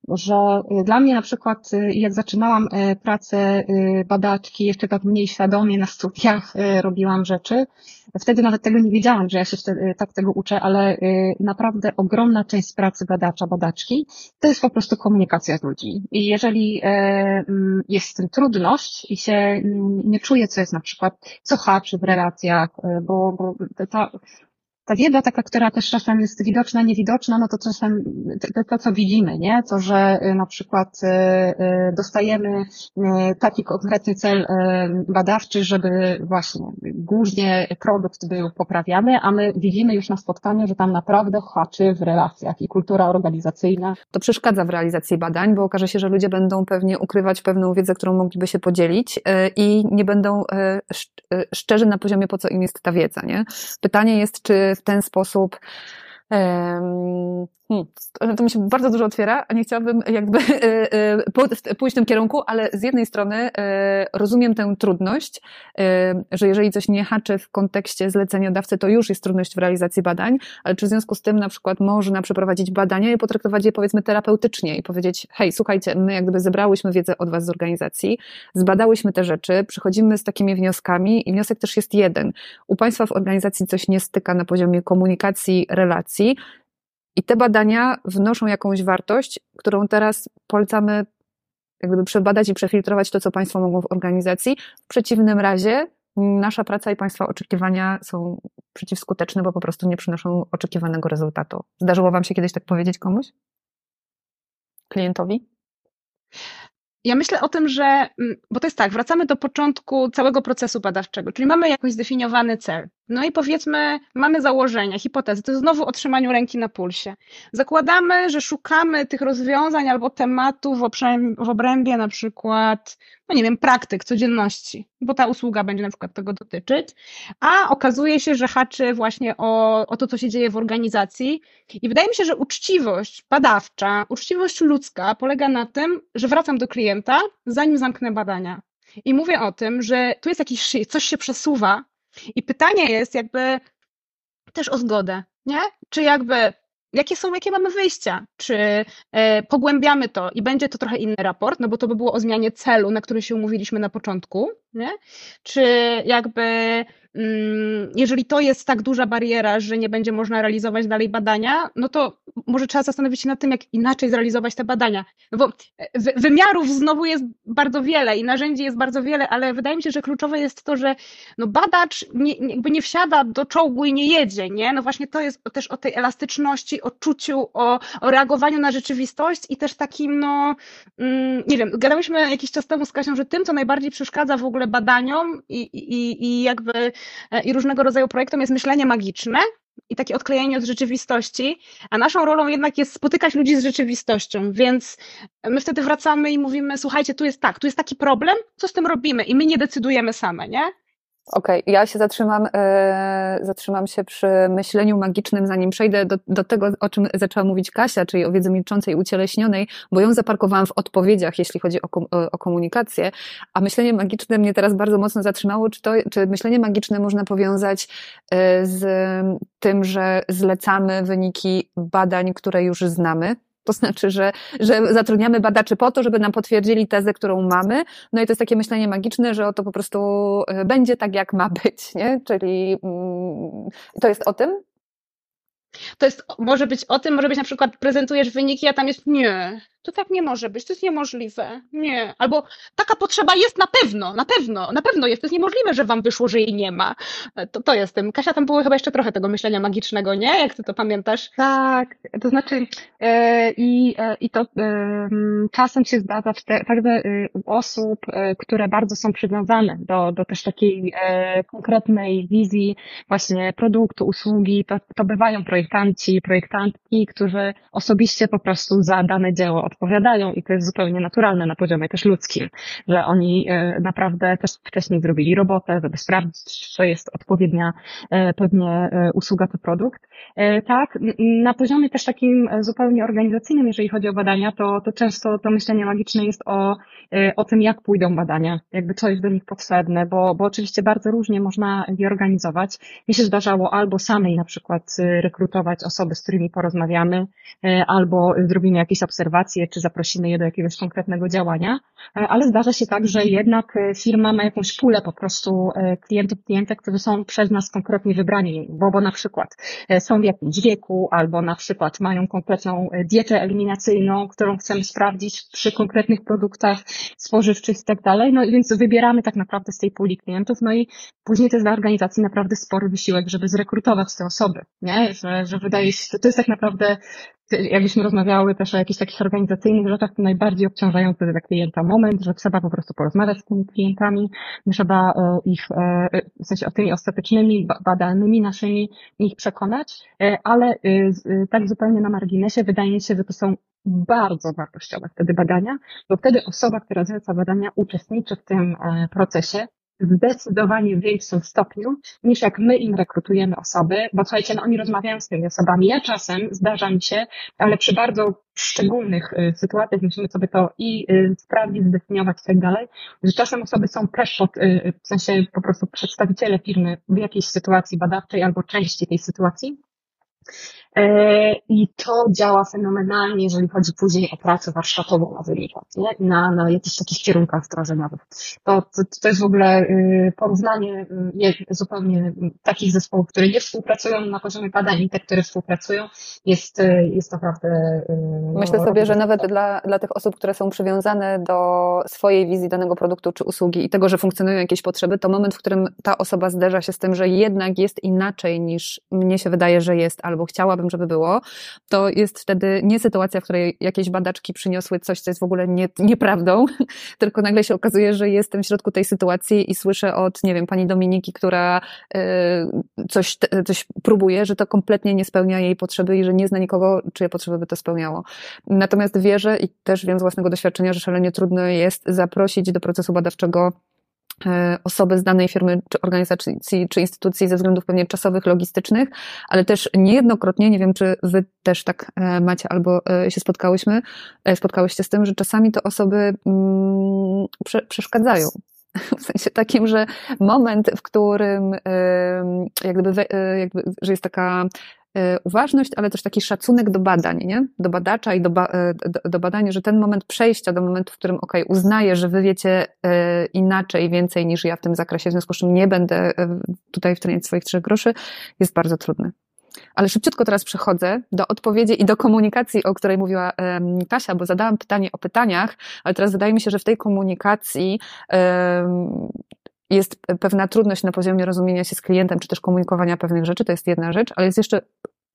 że y, dla mnie na przykład, y, jak zaczynałam y, pracę badaczki, jeszcze tak mniej świadomie na studiach robiłam rzeczy, wtedy nawet tego nie wiedziałam, że ja się tak tego uczę, ale naprawdę ogromna część pracy badacza, badaczki, to jest po prostu komunikacja z ludźmi. I jeżeli mm, jest z tym trudność i się mm, nie czuje, co jest na przykład, co haczy w relacjach, bo, bo ta, ta wiedza taka, która też czasem jest widoczna, niewidoczna, no to czasem to, to, co widzimy, nie? To, że y, na przykład y, y, dostajemy taki konkretny cel badawczy, żeby właśnie głównie produkt był poprawiany, a my widzimy już na spotkaniu, że tam naprawdę haczy w relacjach i kultura organizacyjna. To przeszkadza w realizacji badań, bo okaże się, że ludzie będą pewnie ukrywać pewną wiedzę, którą mogliby się podzielić i nie będą szczerzy na poziomie, po co im jest ta wiedza, nie? Pytanie jest, czy w ten sposób Hmm, to mi się bardzo dużo otwiera, a nie chciałabym jakby e, e, pójść w tym kierunku, ale z jednej strony e, rozumiem tę trudność, że jeżeli coś nie haczy w kontekście zleceniodawcy, to już jest trudność w realizacji badań, ale czy w związku z tym na przykład można przeprowadzić badania i potraktować je powiedzmy terapeutycznie i powiedzieć, hej, słuchajcie, my jak gdyby zebrałyśmy wiedzę od was z organizacji, zbadałyśmy te rzeczy, przychodzimy z takimi wnioskami i wniosek też jest jeden. U państwa w organizacji coś nie styka na poziomie komunikacji, relacji, i te badania wnoszą jakąś wartość, którą teraz polecamy jak gdyby przebadać i przefiltrować to, co Państwo mogą w organizacji. W przeciwnym razie nasza praca i Państwa oczekiwania są przeciwskuteczne, bo po prostu nie przynoszą oczekiwanego rezultatu. Zdarzyło Wam się kiedyś tak powiedzieć komuś? Klientowi? Ja myślę o tym, że, mm, bo to jest tak, wracamy do początku całego procesu badawczego, czyli mamy jakoś zdefiniowany cel. No i powiedzmy, mamy założenia, hipotezy, to jest znowu otrzymaniu ręki na pulsie. Zakładamy, że szukamy tych rozwiązań albo tematów w, w obrębie na przykład, no nie wiem, praktyk, codzienności, bo ta usługa będzie na przykład tego dotyczyć, a okazuje się, że haczy właśnie o, o to, co się dzieje w organizacji. I wydaje mi się, że uczciwość badawcza, uczciwość ludzka polega na tym, że wracam do klienta, zanim zamknę badania. I mówię o tym, że tu jest jakiś, coś się przesuwa, i pytanie jest jakby też o zgodę, nie? Czy jakby jakie są, jakie mamy wyjścia? Czy e, pogłębiamy to i będzie to trochę inny raport, no bo to by było o zmianie celu, na który się umówiliśmy na początku, nie? Czy jakby jeżeli to jest tak duża bariera, że nie będzie można realizować dalej badania, no to może trzeba zastanowić się nad tym, jak inaczej zrealizować te badania. No bo e, wymiarów znowu jest bardzo wiele i narzędzi jest bardzo wiele, ale wydaje mi się, że kluczowe jest to, że no badacz nie, jakby nie wsiada do czołgu i nie jedzie, nie? No właśnie to jest też o tej elastyczności, o czuciu, o, o reagowaniu na rzeczywistość i też takim, no, mm, nie wiem, gadałyśmy jakiś czas temu z Kasią, że tym, co najbardziej przeszkadza w ogóle badaniom i, i, i jakby i różnego rodzaju projektom jest myślenie magiczne i takie odklejenie od rzeczywistości, a naszą rolą jednak jest spotykać ludzi z rzeczywistością, więc my wtedy wracamy i mówimy, słuchajcie, tu jest tak, tu jest taki problem, co z tym robimy? I my nie decydujemy same, nie? Okej, okay, ja się zatrzymam, e, zatrzymam się przy myśleniu magicznym, zanim przejdę do, do tego, o czym zaczęła mówić Kasia, czyli o wiedzy milczącej, ucieleśnionej, bo ją zaparkowałam w odpowiedziach, jeśli chodzi o, o, o komunikację, a myślenie magiczne mnie teraz bardzo mocno zatrzymało, czy, to, czy myślenie magiczne można powiązać e, z tym, że zlecamy wyniki badań, które już znamy, to znaczy, że, że zatrudniamy badaczy po to, żeby nam potwierdzili tezę, którą mamy. No i to jest takie myślenie magiczne, że to po prostu e, będzie tak, jak ma być, nie? Czyli mm, to jest o tym? To jest, może być o tym, może być na przykład prezentujesz wyniki, a tam jest nie, to tak nie może być, to jest niemożliwe, nie. Albo taka potrzeba jest na pewno, na pewno, na pewno jest, to jest niemożliwe, że wam wyszło, że jej nie ma. To, to jest tym. Kasia, tam było chyba jeszcze trochę tego myślenia magicznego, nie? Jak ty to pamiętasz? Tak, to znaczy e, i, e, i to e, czasem się zdarza także e, u osób, które bardzo są przywiązane do, do też takiej konkretnej wizji właśnie produktu, usługi, to, to bywają projektanci, projektantki, którzy osobiście po prostu za dane dzieło odpowiadają i to jest zupełnie naturalne na poziomie też ludzkim, że oni e, naprawdę też wcześniej zrobili robotę, żeby sprawdzić, czy jest odpowiednia e, pewnie e, usługa czy produkt. Tak, na poziomie też takim zupełnie organizacyjnym, jeżeli chodzi o badania, to, to często to myślenie magiczne jest o, o tym, jak pójdą badania, jakby co jest do nich potrzebne, bo, bo oczywiście bardzo różnie można je organizować. Mi się zdarzało albo samej na przykład rekrutować osoby, z którymi porozmawiamy, albo zrobimy jakieś obserwacje, czy zaprosimy je do jakiegoś konkretnego działania, e, ale zdarza się tak, że jednak e, firma ma jakąś pulę po prostu e, klientów, klientek, którzy są przez nas konkretnie wybrani, bo, bo na przykład są w jakimś wieku, albo na przykład mają konkretną dietę eliminacyjną, którą chcemy sprawdzić przy konkretnych produktach spożywczych i tak dalej. No więc wybieramy tak naprawdę z tej puli klientów, no i później to jest dla organizacji naprawdę spory wysiłek, żeby zrekrutować te osoby, nie? Że, że wydaje się, to jest tak naprawdę jakbyśmy rozmawiały też o jakichś takich organizacyjnych rzeczach, to najbardziej obciążający dla klienta moment, że trzeba po prostu porozmawiać z tymi klientami, trzeba e, ich, e, w sensie o tymi ostatecznymi, badanymi naszymi, ich przekonać, e, ale tak zupełnie na marginesie wydaje się, że to są bardzo wartościowe wtedy badania, bo wtedy osoba, która zleca badania, uczestniczy w tym procesie, w zdecydowanie większym stopniu, niż jak my im rekrutujemy osoby, bo słuchajcie, no oni rozmawiają z tymi osobami. Ja czasem zdarza mi się, ale przy bardzo szczególnych y, sytuacjach musimy sobie to i y, sprawdzić, zdefiniować i tak dalej, że czasem osoby są też pod, y, w sensie po prostu przedstawiciele firmy w jakiejś sytuacji badawczej albo części tej sytuacji, I to działa fenomenalnie, jeżeli chodzi później o pracę warsztatową na wynikach, nie? Na, na jakichś takich kierunkach wdrożeniowych. To, to, to jest w ogóle y, porównanie y, zupełnie takich zespołów, które nie współpracują na poziomie badań i te, które współpracują, jest, y, jest naprawdę. Myślę sobie, że nawet dla, dla tych osób, które są przywiązane do swojej wizji danego produktu czy usługi i tego, że funkcjonują jakieś potrzeby, to moment, w którym ta osoba zderza się z tym, że jednak jest inaczej niż mnie się wydaje, że jest, albo chciałabym chciałabym, żeby było, to jest wtedy nie sytuacja, w której jakieś badaczki przyniosły coś, co jest w ogóle nie, nieprawdą, tylko nagle się okazuje, że jestem w środku tej sytuacji i słyszę od, nie wiem, pani Dominiki, która y, coś, coś próbuje, że to kompletnie nie spełnia jej potrzeby i że nie zna nikogo, czyje potrzeby by to spełniało. Natomiast wierzę i też wiem z własnego doświadczenia, że szalenie trudno jest zaprosić do procesu badawczego osoby z danej firmy, czy organizacji, czy instytucji ze względów pewnie czasowych, logistycznych, ale też niejednokrotnie, nie wiem, czy wy też tak e, macie albo e, się spotkałyśmy, spotkałyście z tym, że czasami to osoby mm, przeszkadzają. W sensie takim, że moment, w którym jakby, jakby że jest taka uważność, ale też taki szacunek do badań, nie? do badacza i do, ba y, do, do badania, że ten moment przejścia do momentu, w którym ok, uznaję, że wy wiecie y, inaczej, więcej niż ja w tym zakresie, w związku z czym nie będę tutaj wtreniać swoich trzech groszy, jest bardzo trudny. Ale szybciutko teraz przechodzę do odpowiedzi i do komunikacji, o której mówiła Kasia, bo zadałam pytanie o pytaniach, ale teraz wydaje mi się, że w tej komunikacji jest pewna trudność na poziomie rozumienia się z klientem, czy też komunikowania pewnych rzeczy, to jest jedna rzecz, ale jest jeszcze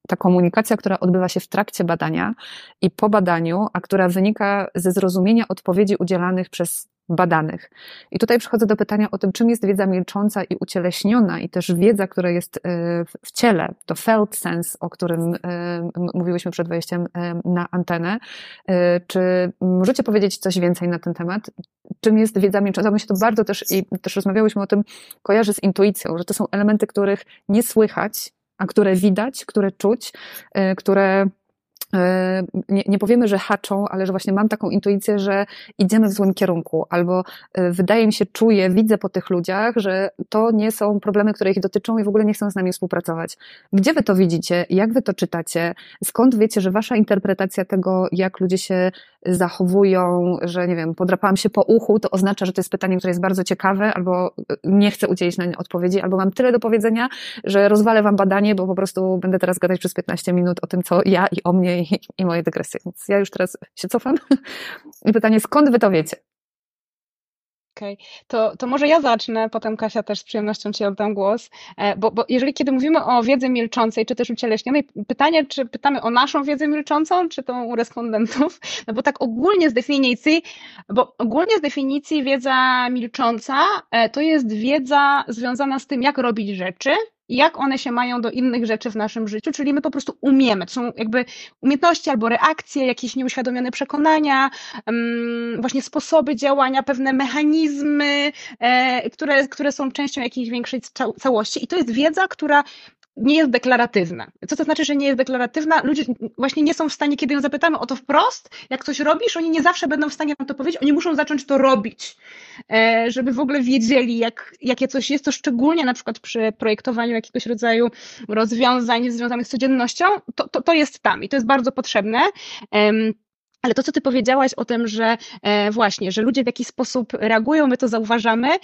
ta komunikacja, która odbywa się w trakcie badania i po badaniu, a która wynika ze zrozumienia odpowiedzi udzielanych przez badanych. I tutaj przychodzę do pytania o tym, czym jest wiedza milcząca i ucieleśniona, i też wiedza, która jest y, w ciele, to felt sense, o którym y, mówiłyśmy przed wejściem y, na antenę. Czy możecie powiedzieć coś więcej na ten temat? Czym jest wiedza milcząca? My się to bardzo też, i też rozmawiałyśmy o tym, kojarzy z intuicją, że to są elementy, których nie słychać, a które widać, które czuć, które E, nie, nie powiemy, że haczą, ale że właśnie mam taką intuicję, że idziemy w złym kierunku, albo e, wydaje mi się, czuję, widzę po tych ludziach, że to nie są problemy, które ich dotyczą i w ogóle nie chcą z nami współpracować. Gdzie wy to widzicie? Jak wy to czytacie? Skąd wiecie, że wasza interpretacja tego, jak ludzie się zachowują, że nie wiem, podrapałam się po uchu, to oznacza, że to jest pytanie, które jest bardzo ciekawe, albo nie chcę udzielić na nie odpowiedzi, albo mam tyle do powiedzenia, że rozwalę wam badanie, bo po prostu będę teraz gadać przez 15 minut o tym, co ja i o mnie i, i moje dygresje. Więc ja już teraz się cofam. I pytanie, skąd wy to wiecie? Okej, okay. to, to może ja zacznę, potem Kasia też z przyjemnością Ci oddam głos, e, bo, bo jeżeli kiedy mówimy o wiedzy milczącej, czy też ucieleśnionej, pytanie, czy pytamy o naszą wiedzę milczącą, czy tą u respondentów, no bo tak ogólnie z definicji, bo ogólnie z definicji wiedza milcząca e, to jest wiedza związana z tym, jak robić rzeczy, jak one się mają do innych rzeczy w naszym życiu, czyli my po prostu umiemy. To są jakby umiejętności albo reakcje, jakieś nieuświadomione przekonania, właśnie sposoby działania, pewne mechanizmy, e, które, które są częścią jakiejś większej całości. I to jest wiedza, która nie jest deklaratywna. Co to znaczy, że nie jest deklaratywna? Ludzie właśnie nie są w stanie, kiedy ją zapytamy o to wprost, jak coś robisz, oni nie zawsze będą w stanie nam to powiedzieć, oni muszą zacząć to robić, e, żeby w ogóle wiedzieli, jak, jakie coś jest, to szczególnie na przykład przy projektowaniu jakiegoś rodzaju rozwiązań związanych z codziennością, to, to, to jest tam i to jest bardzo potrzebne. Ale to, co ty powiedziałaś o tym, że e, właśnie, że ludzie w jakiś sposób reagują, my to zauważamy, e,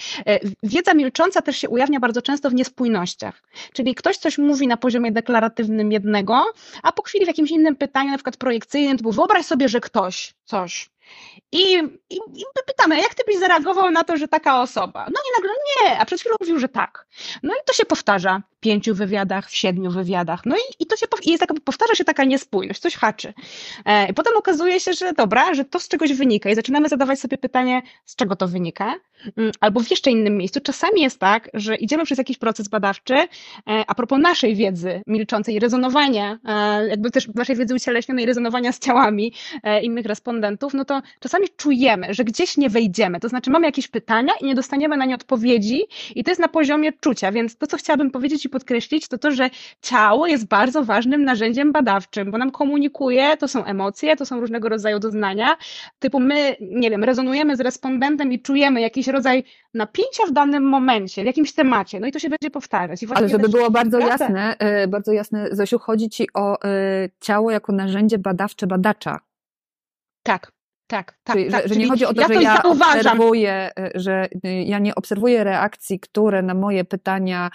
wiedza milcząca też się ujawnia bardzo często w niespójnościach. Czyli ktoś coś mówi na poziomie deklaratywnym jednego, a po chwili w jakimś innym pytaniu, na przykład projekcyjnym, to wyobraź sobie, że ktoś coś. I, i, I pytamy, jak ty byś zareagował na to, że taka osoba? No i nagle nie, a przed chwilą mówił, że tak. No i to się powtarza w pięciu wywiadach, w siedmiu wywiadach. No i, i to się i jest taka, powtarza się taka niespójność, coś haczy. E, I potem okazuje się, że dobra, że to z czegoś wynika i zaczynamy zadawać sobie pytanie, z czego to wynika. Mm, albo w jeszcze innym miejscu. Czasami jest tak, że idziemy przez jakiś proces badawczy, e, a propos naszej wiedzy milczącej, rezonowania, e, jakby też naszej wiedzy ucieleśnionej, rezonowania z ciałami e, innych respondentów, no to czasami czujemy, że gdzieś nie wejdziemy. To znaczy mamy jakieś pytania i nie dostaniemy na nie odpowiedzi i to jest na poziomie czucia. Więc to, co chciałabym powiedzieć i podkreślić, to to, że ciało jest bardzo ważnym narzędziem badawczym, bo nam komunikuje, to są emocje, to są różnego rodzaju doznania, typu my, nie wiem, rezonujemy z respondentem i czujemy jakiś rodzaj napięcia w danym momencie, w jakimś temacie, no i to się będzie powtarzać. Ale żeby było bardzo jasne, e, bardzo jasne, Zosiu, chodzi Ci o e, ciało jako narzędzie badawcze badacza. Tak, tak, tak. Czyli, tak. Że, że nie chodzi o to, ja że to ja obserwuję, e, że ja nie obserwuję reakcji, które na moje pytania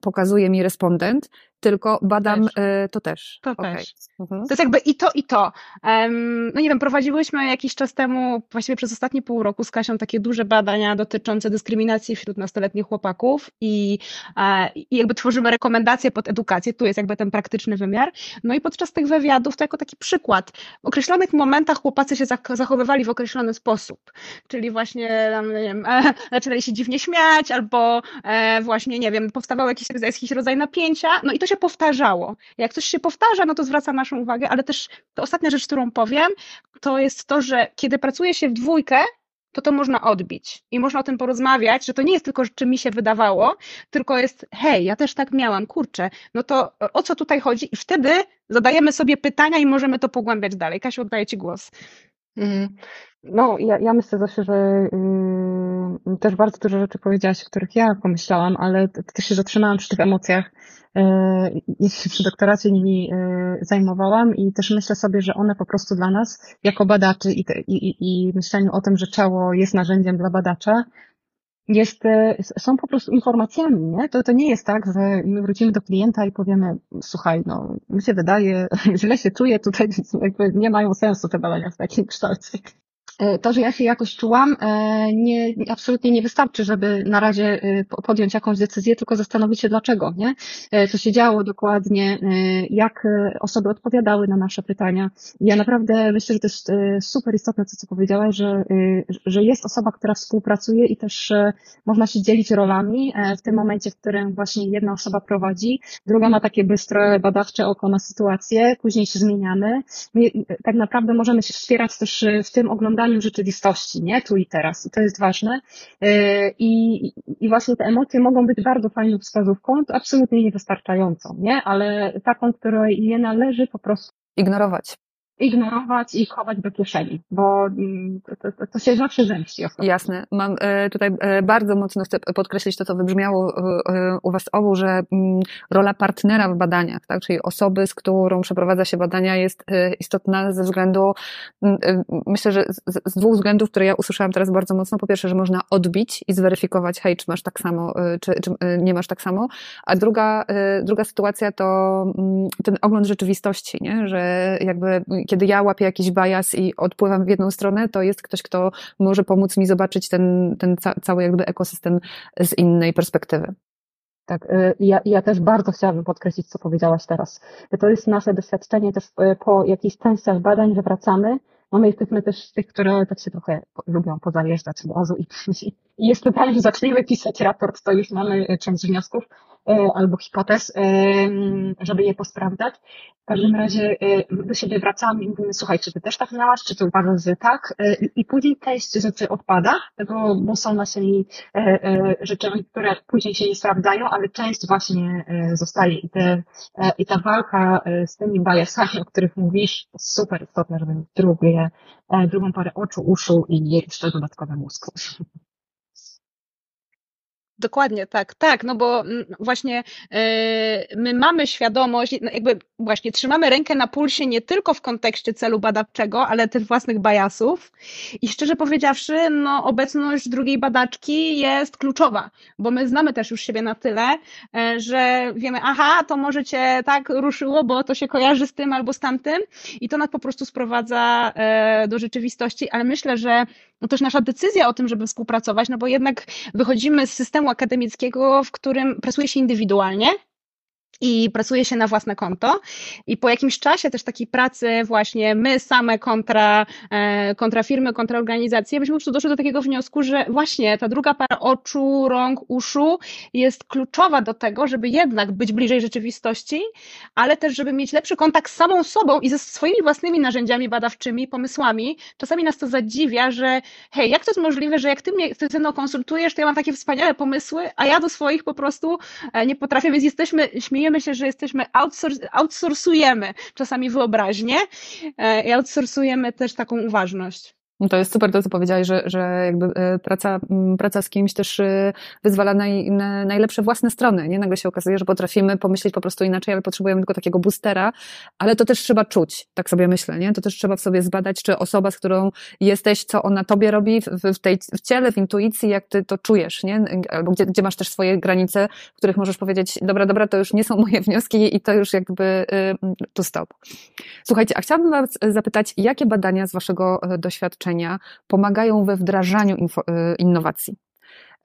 pokazuje mi respondent, tylko badam też. Y, to też. To okay. też. Mhm. To jest jakby i to, i to. Um, no nie wiem, prowadziłyśmy jakiś czas temu, właściwie przez ostatnie pół roku z Kasią takie duże badania dotyczące dyskryminacji wśród nastoletnich chłopaków i, e, i jakby tworzymy rekomendacje pod edukację, tu jest jakby ten praktyczny wymiar. No i podczas tych wywiadów to jako taki przykład. W określonych momentach chłopacy się zachowywali w określony sposób, czyli właśnie tam, nie wiem, e, zaczynali się dziwnie śmiać albo e, właśnie, nie wiem, powstawał jakiś, jakiś rodzaj napięcia, no i to się powtarzało. Jak coś się powtarza, no to zwraca naszą uwagę, ale też to ostatnia rzecz, którą powiem, to jest to, że kiedy pracuje się w dwójkę, to to można odbić i można o tym porozmawiać, że to nie jest tylko, czy mi się wydawało, tylko jest, hej, ja też tak miałam, kurczę, no to o co tutaj chodzi? I wtedy zadajemy sobie pytania i możemy to pogłębiać dalej. Kasiu, oddaję Ci głos. Mhm. No, ja, ja myślę że yy, też bardzo dużo rzeczy powiedziałaś, o których ja pomyślałam, ale też się zatrzymałam przy tych emocjach, yy, się przy doktoracie nimi yy, zajmowałam i też myślę sobie, że one po prostu dla nas, jako badaczy i, te, i, i myśleniu o tym, że ciało jest narzędziem dla badacza, jest, yy, są po prostu informacjami, nie? To, to nie jest tak, że my wrócimy do klienta i powiemy, słuchaj, no, mi się wydaje, źle się czuję tutaj, jakby nie mają sensu te badania w takim kształcie. E, to, że ja się jakoś czułam, e, nie, absolutnie nie wystarczy, żeby na razie e, podjąć jakąś decyzję, tylko zastanowić się dlaczego, nie? Co się działo dokładnie, jak osoby odpowiadały na nasze pytania. Ja naprawdę myślę, że to jest super istotne, to co powiedziałaś, że, że jest osoba, która współpracuje i też można się dzielić rolami w tym momencie, w którym właśnie jedna osoba prowadzi, druga ma takie bystre, badawcze oko na sytuację, później się zmieniamy. My tak naprawdę możemy się wspierać też w tym oglądaniu rzeczywistości, nie? Tu i teraz. I to jest ważne. E, I, I właśnie te emocje mogą być bardzo fajną wskazówką, absolutnie niewystarczającą, nie? Ale taką, której nie należy po prostu ignorować. Ignorować i chować do kieszeni, bo mm, to, to, to się zawsze zemści. Jasne. Mam e, tutaj e, bardzo mocno chcę podkreślić to, co wybrzmiało e, u Was obu, że mm, rola partnera w badaniach, tak, czyli osoby, z którą przeprowadza się badania jest istotna ze względu, mm, myślę, że z, dwóch względów, które ja usłyszałam teraz bardzo mocno. Po pierwsze, że można odbić i zweryfikować, hej, czy masz tak samo, czy, czy nie masz tak samo, a druga, druga sytuacja to ten ogląd rzeczywistości, nie? że jakby kiedy ja łapię jakiś bias i odpływam w jedną stronę, to jest ktoś, kto może pomóc mi zobaczyć ten, ten ca cały jakby ekosystem z innej perspektywy. Tak, y, ja, ja też bardzo chciałabym podkreślić, co powiedziałaś teraz. To jest nasze doświadczenie też y, po jakichś częściach badań, że wracamy. No my jesteśmy też tych, które tak się trochę lubią pozajeżdżać od razu i, i jest pytanie, że zaczniemy pisać raport, to już mamy y, część wniosków, albo hipotez, e, żeby je posprawdzać. W każdym razie e, do siebie wracamy i mówimy, słuchaj, czy ty też tak miałaś, czy ty uważasz, że tak? I później część rzeczy odpada, bo, bo są naszymi rzeczami, które później się nie sprawdzają, ale część właśnie zostaje. I, te, i ta walka z tymi biasami, o których mówisz, jest super istotna, żeby drugie, drugą parę oczu, uszu i jeszcze dodatkowe mózg. Dokładnie, tak, tak, no bo mm, właśnie yy, my mamy świadomość, no jakby właśnie trzymamy rękę na pulsie nie tylko w kontekście celu badawczego, ale też własnych bajasów. I szczerze powiedziawszy, no obecność drugiej badaczki jest kluczowa, bo my znamy też już siebie na tyle, yy, że wiemy, aha, to może cię tak ruszyło, bo to się kojarzy z tym albo z tamtym i to nas po prostu sprowadza yy, do rzeczywistości, ale myślę, że no też nasza decyzja o tym, żeby współpracować, no bo jednak wychodzimy z systemu akademickiego, w którym pracuje się indywidualnie, i pracuje się na własne konto. I po jakimś czasie też takiej pracy właśnie my same kontra, e, kontra firmy, kontra organizacje, byśmy już doszli do takiego wniosku, że właśnie ta druga para oczu, rąk, uszu jest kluczowa do tego, żeby jednak być bliżej rzeczywistości, ale też, żeby mieć lepszy kontakt z samą sobą i ze swoimi własnymi narzędziami badawczymi, pomysłami. Czasami nas to zadziwia, że hej, jak to jest możliwe, że jak ty mnie ty ze mną konsultujesz, to ja mam takie wspaniałe pomysły, a ja do swoich po prostu e, nie potrafię, więc jesteśmy, śmiejemy śmiejemy się, że jesteśmy outsourcujemy czasami wyobraźnię e, i outsourcujemy też taką uważność. No to jest super to, co powiedziałeś, że, że jakby e, praca, praca z kimś też e, wyzwala naj, najlepsze własne strony. Nie? Nagle się okazuje, że potrafimy pomyśleć po prostu inaczej, ale potrzebujemy tylko takiego boostera, ale to też trzeba czuć, tak sobie myślę, nie? To też trzeba w sobie zbadać, czy osoba, z którą jesteś, co ona tobie robi w, w tej, w ciele, w intuicji, jak ty to czujesz, nie? Albo gdzie, gdzie masz też swoje granice, w których możesz powiedzieć, dobra, dobra, to już nie są moje wnioski i to już jakby y, tu stop. Słuchajcie, a chciałabym was zapytać, jakie badania z waszego e, doświadczenia doświadczenia pomagają we wdrażaniu y, innowacji.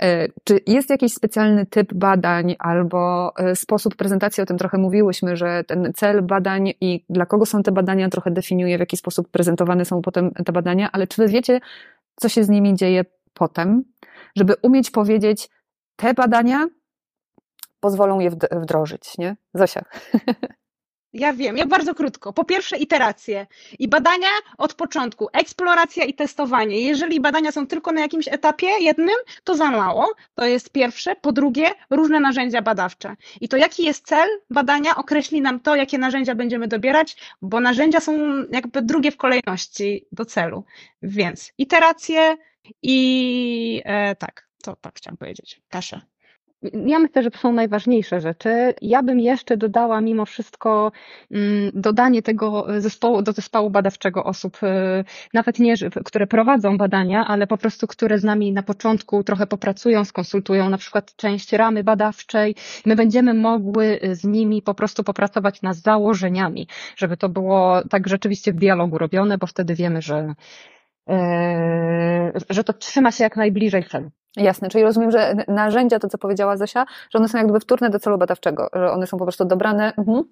Y, czy jest jakiś specjalny typ badań albo y, sposób prezentacji? O tym trochę mówiłyśmy, że ten cel badań i dla kogo są te badania trochę definiuje, w jaki sposób prezentowane są potem te badania, ale czy wy wiecie, co się z nimi dzieje potem, żeby umieć powiedzieć, te badania pozwolą je wdrożyć, nie? Zosia. Ja wiem, ja bardzo krótko. Po pierwsze, iteracje i badania od początku, eksploracja i testowanie. Jeżeli badania są tylko na jakimś etapie jednym, to za mało. To jest pierwsze. Po drugie, różne narzędzia badawcze. I to jaki jest cel badania, określi nam to, jakie narzędzia będziemy dobierać, bo narzędzia są jakby drugie w kolejności do celu. Więc iteracje i e, tak, to tak chciałam powiedzieć. Kasia. Ja myślę, że to są najważniejsze rzeczy. Ja bym jeszcze dodała mimo wszystko mm, dodanie tego zespołu, do zespołu badawczego osób, y, nawet nie, które prowadzą badania, ale po prostu, które z nami na początku trochę popracują, skonsultują na przykład część ramy badawczej. My będziemy mogły z nimi po prostu popracować nad założeniami, żeby to było tak rzeczywiście w dialogu robione, bo wtedy wiemy, że, y, że to trzyma się jak najbliżej celu. Jasne, czyli rozumiem, że narzędzia, to co powiedziała Zosia, że one są jakby wtórne do celu badawczego, że one są po prostu dobrane. Mhm.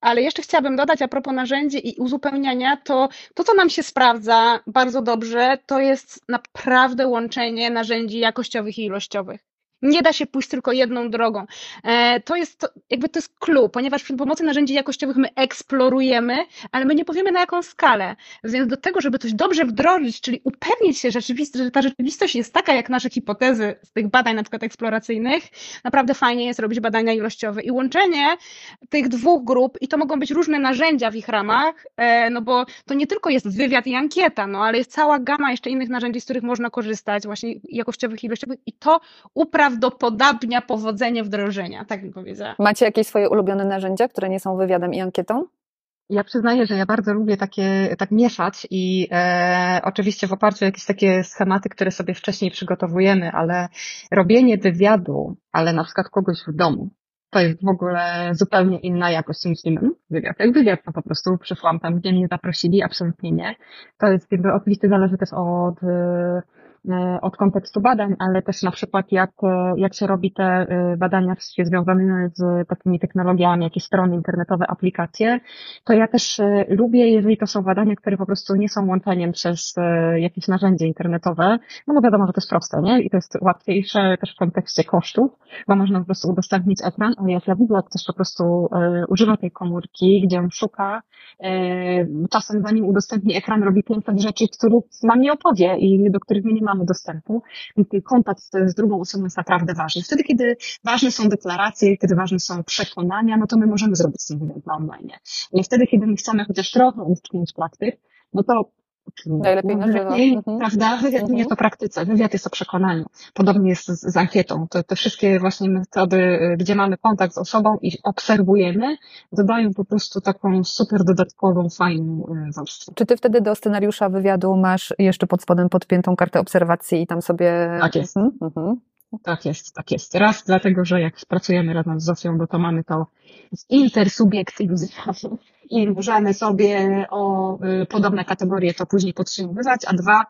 Ale jeszcze chciałabym dodać a propos narzędzi i uzupełniania, to to, co nam się sprawdza bardzo dobrze, to jest naprawdę łączenie narzędzi jakościowych i ilościowych. Nie da się pójść tylko jedną drogą. E, to jest jakby to jest clue, ponieważ przy pomocy narzędzi jakościowych my eksplorujemy, ale my nie powiemy na jaką skalę. Więc do tego, żeby coś dobrze wdrożyć, czyli upewnić się, że, ta rzeczywistość jest taka, jak nasze hipotezy z tych badań na przykład eksploracyjnych, naprawdę fajnie jest robić badania ilościowe i łączenie tych dwóch grup i to mogą być różne narzędzia w ich ramach, e, no bo to nie tylko jest wywiad i ankieta, no ale jest cała gama jeszcze innych narzędzi, z których można korzystać, właśnie jakościowych ilościowych i to uprawdopodobnia powodzenie wdrożenia, tak bym powiedziała. Macie jakieś swoje ulubione narzędzia, które nie są wywiadem i ankietą? Ja przyznaję, że ja bardzo lubię takie, tak mieszać i e, oczywiście w oparciu o jakieś takie schematy, które sobie wcześniej przygotowujemy, ale robienie wywiadu, ale na przykład kogoś w domu, to jest w ogóle zupełnie inna jakość niż wywiad. Jak wywiad, to po prostu przyszłam tam, gdzie mnie zaprosili, absolutnie nie. To jest jakby oczywiście zależy też od od kontekstu badań, ale też na przykład jak, e, jak się robi te e, badania wszystkie związane z takimi technologiami, jakieś strony internetowe, aplikacje, to ja też lubię, jeżeli to są badania, które po prostu nie są łączeniem przez jakieś narzędzie internetowe, no bo wiadomo, że to jest proste, nie? I to jest łatwiejsze też w kontekście kosztów, bo można po prostu udostępnić ekran, ale jak ja widzę, jak ktoś po prostu używa tej komórki, gdzie on szuka, czasem zanim udostępni ekran, robi 500 rzeczy, których nam nie opowie i do których nie mamy mamy dostępu, więc kontakt z drugą osobą jest naprawdę ważny. Wtedy, kiedy ważne są deklaracje, kiedy ważne są przekonania, no to my możemy zrobić ten wywiad na online. Ale wtedy, kiedy my chcemy chociaż trochę utknąć praktyk, no to Najlepiej na żywo. Mhm. Prawda? Wywiad mhm. nie jest o praktyce, wywiad jest o przekonaniu. Podobnie jest z, z ankietą. To, te wszystkie właśnie metody, gdzie mamy kontakt z osobą i obserwujemy, dodają po prostu taką super dodatkową, fajną y, warstwę. Czy ty wtedy do scenariusza wywiadu masz jeszcze pod spodem podpiętą kartę obserwacji i tam sobie... Tak jest. Mhm. Mhm. Tak jest, tak jest. Raz dlatego, że jak pracujemy razem z Zofją, no to mamy to intersubiektywizm i możemy sobie o y, podobne kategorie to później podtrzymywać, a dwa,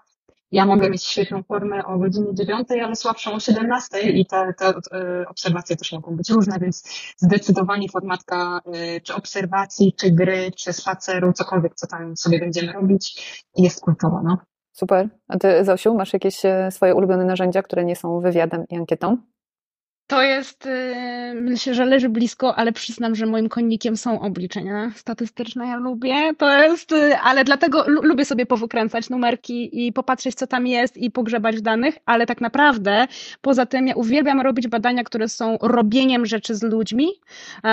ja mogę mieć świetną formę o godzinie dziewiątej, ale słabszą o 17 i te, te y, obserwacje też mogą być różne, więc zdecydowanie formatka y, czy obserwacji, czy gry, czy spaceru, cokolwiek, co tam sobie będziemy robić, jest kluczowa. No. Super. A ty, Zosiu, masz jakieś e, swoje ulubione narzędzia, które nie są wywiadem i ankietą? To jest, y, myślę, że leży blisko, ale przyznam, że moim konnikiem są obliczenia statystyczne. Ja lubię. To jest, y, ale dlatego lubię sobie powykręcać numerki i popatrzeć, co tam jest i pogrzebać w danych, ale tak naprawdę poza tym ja uwielbiam robić badania, które są robieniem rzeczy z ludźmi.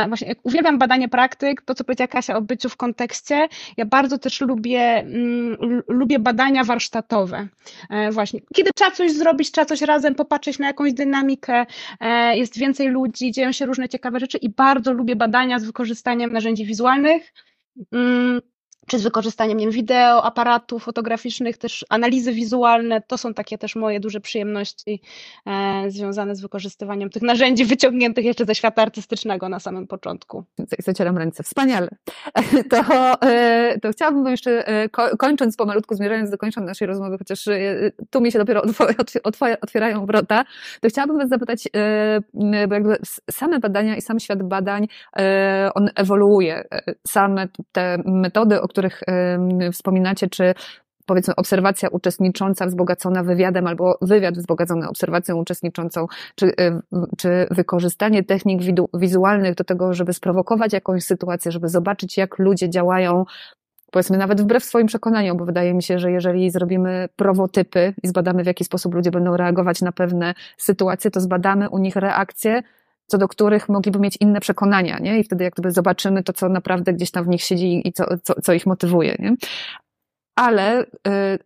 Właśnie uwielbiam badanie praktyk, to co powiedziała Kasia o byciu w kontekście. Ja bardzo też lubię, mm, lubię badania warsztatowe. E, właśnie, kiedy trzeba coś zrobić, trzeba coś razem popatrzeć na jakąś dynamikę, e, jest więcej ludzi, dzieją się różne ciekawe rzeczy i bardzo lubię badania z wykorzystaniem narzędzi wizualnych. Czy z wykorzystaniem nie wiem, wideo, aparatów fotograficznych, też analizy wizualne. To są takie też moje duże przyjemności e, związane z wykorzystywaniem tych narzędzi wyciągniętych jeszcze ze świata artystycznego na samym początku. Zacieram ręce. Wspaniale. To, e, to chciałabym jeszcze, e, kończąc pomalutku, zmierzając do końca naszej rozmowy, chociaż e, tu mi się dopiero otwierają wrota, to chciałabym Was zapytać, bo jakby same badania i sam świat badań, on ewoluuje. Same te metody, o których wspominacie, czy powiedzmy obserwacja uczestnicząca wzbogacona wywiadem albo wywiad wzbogacony obserwacją uczestniczącą, czy, czy wykorzystanie technik wizualnych do tego, żeby sprowokować jakąś sytuację, żeby zobaczyć, jak ludzie działają powiedzmy nawet wbrew swoim przekonaniom, bo wydaje mi się, że jeżeli zrobimy prowotypy i zbadamy, w jaki sposób ludzie będą reagować na pewne sytuacje, to zbadamy u nich reakcje, co do których mogliby mieć inne przekonania, nie? I wtedy jak gdyby zobaczymy to, co naprawdę gdzieś tam w nich siedzi i co, co, co ich motywuje, nie? Ale y,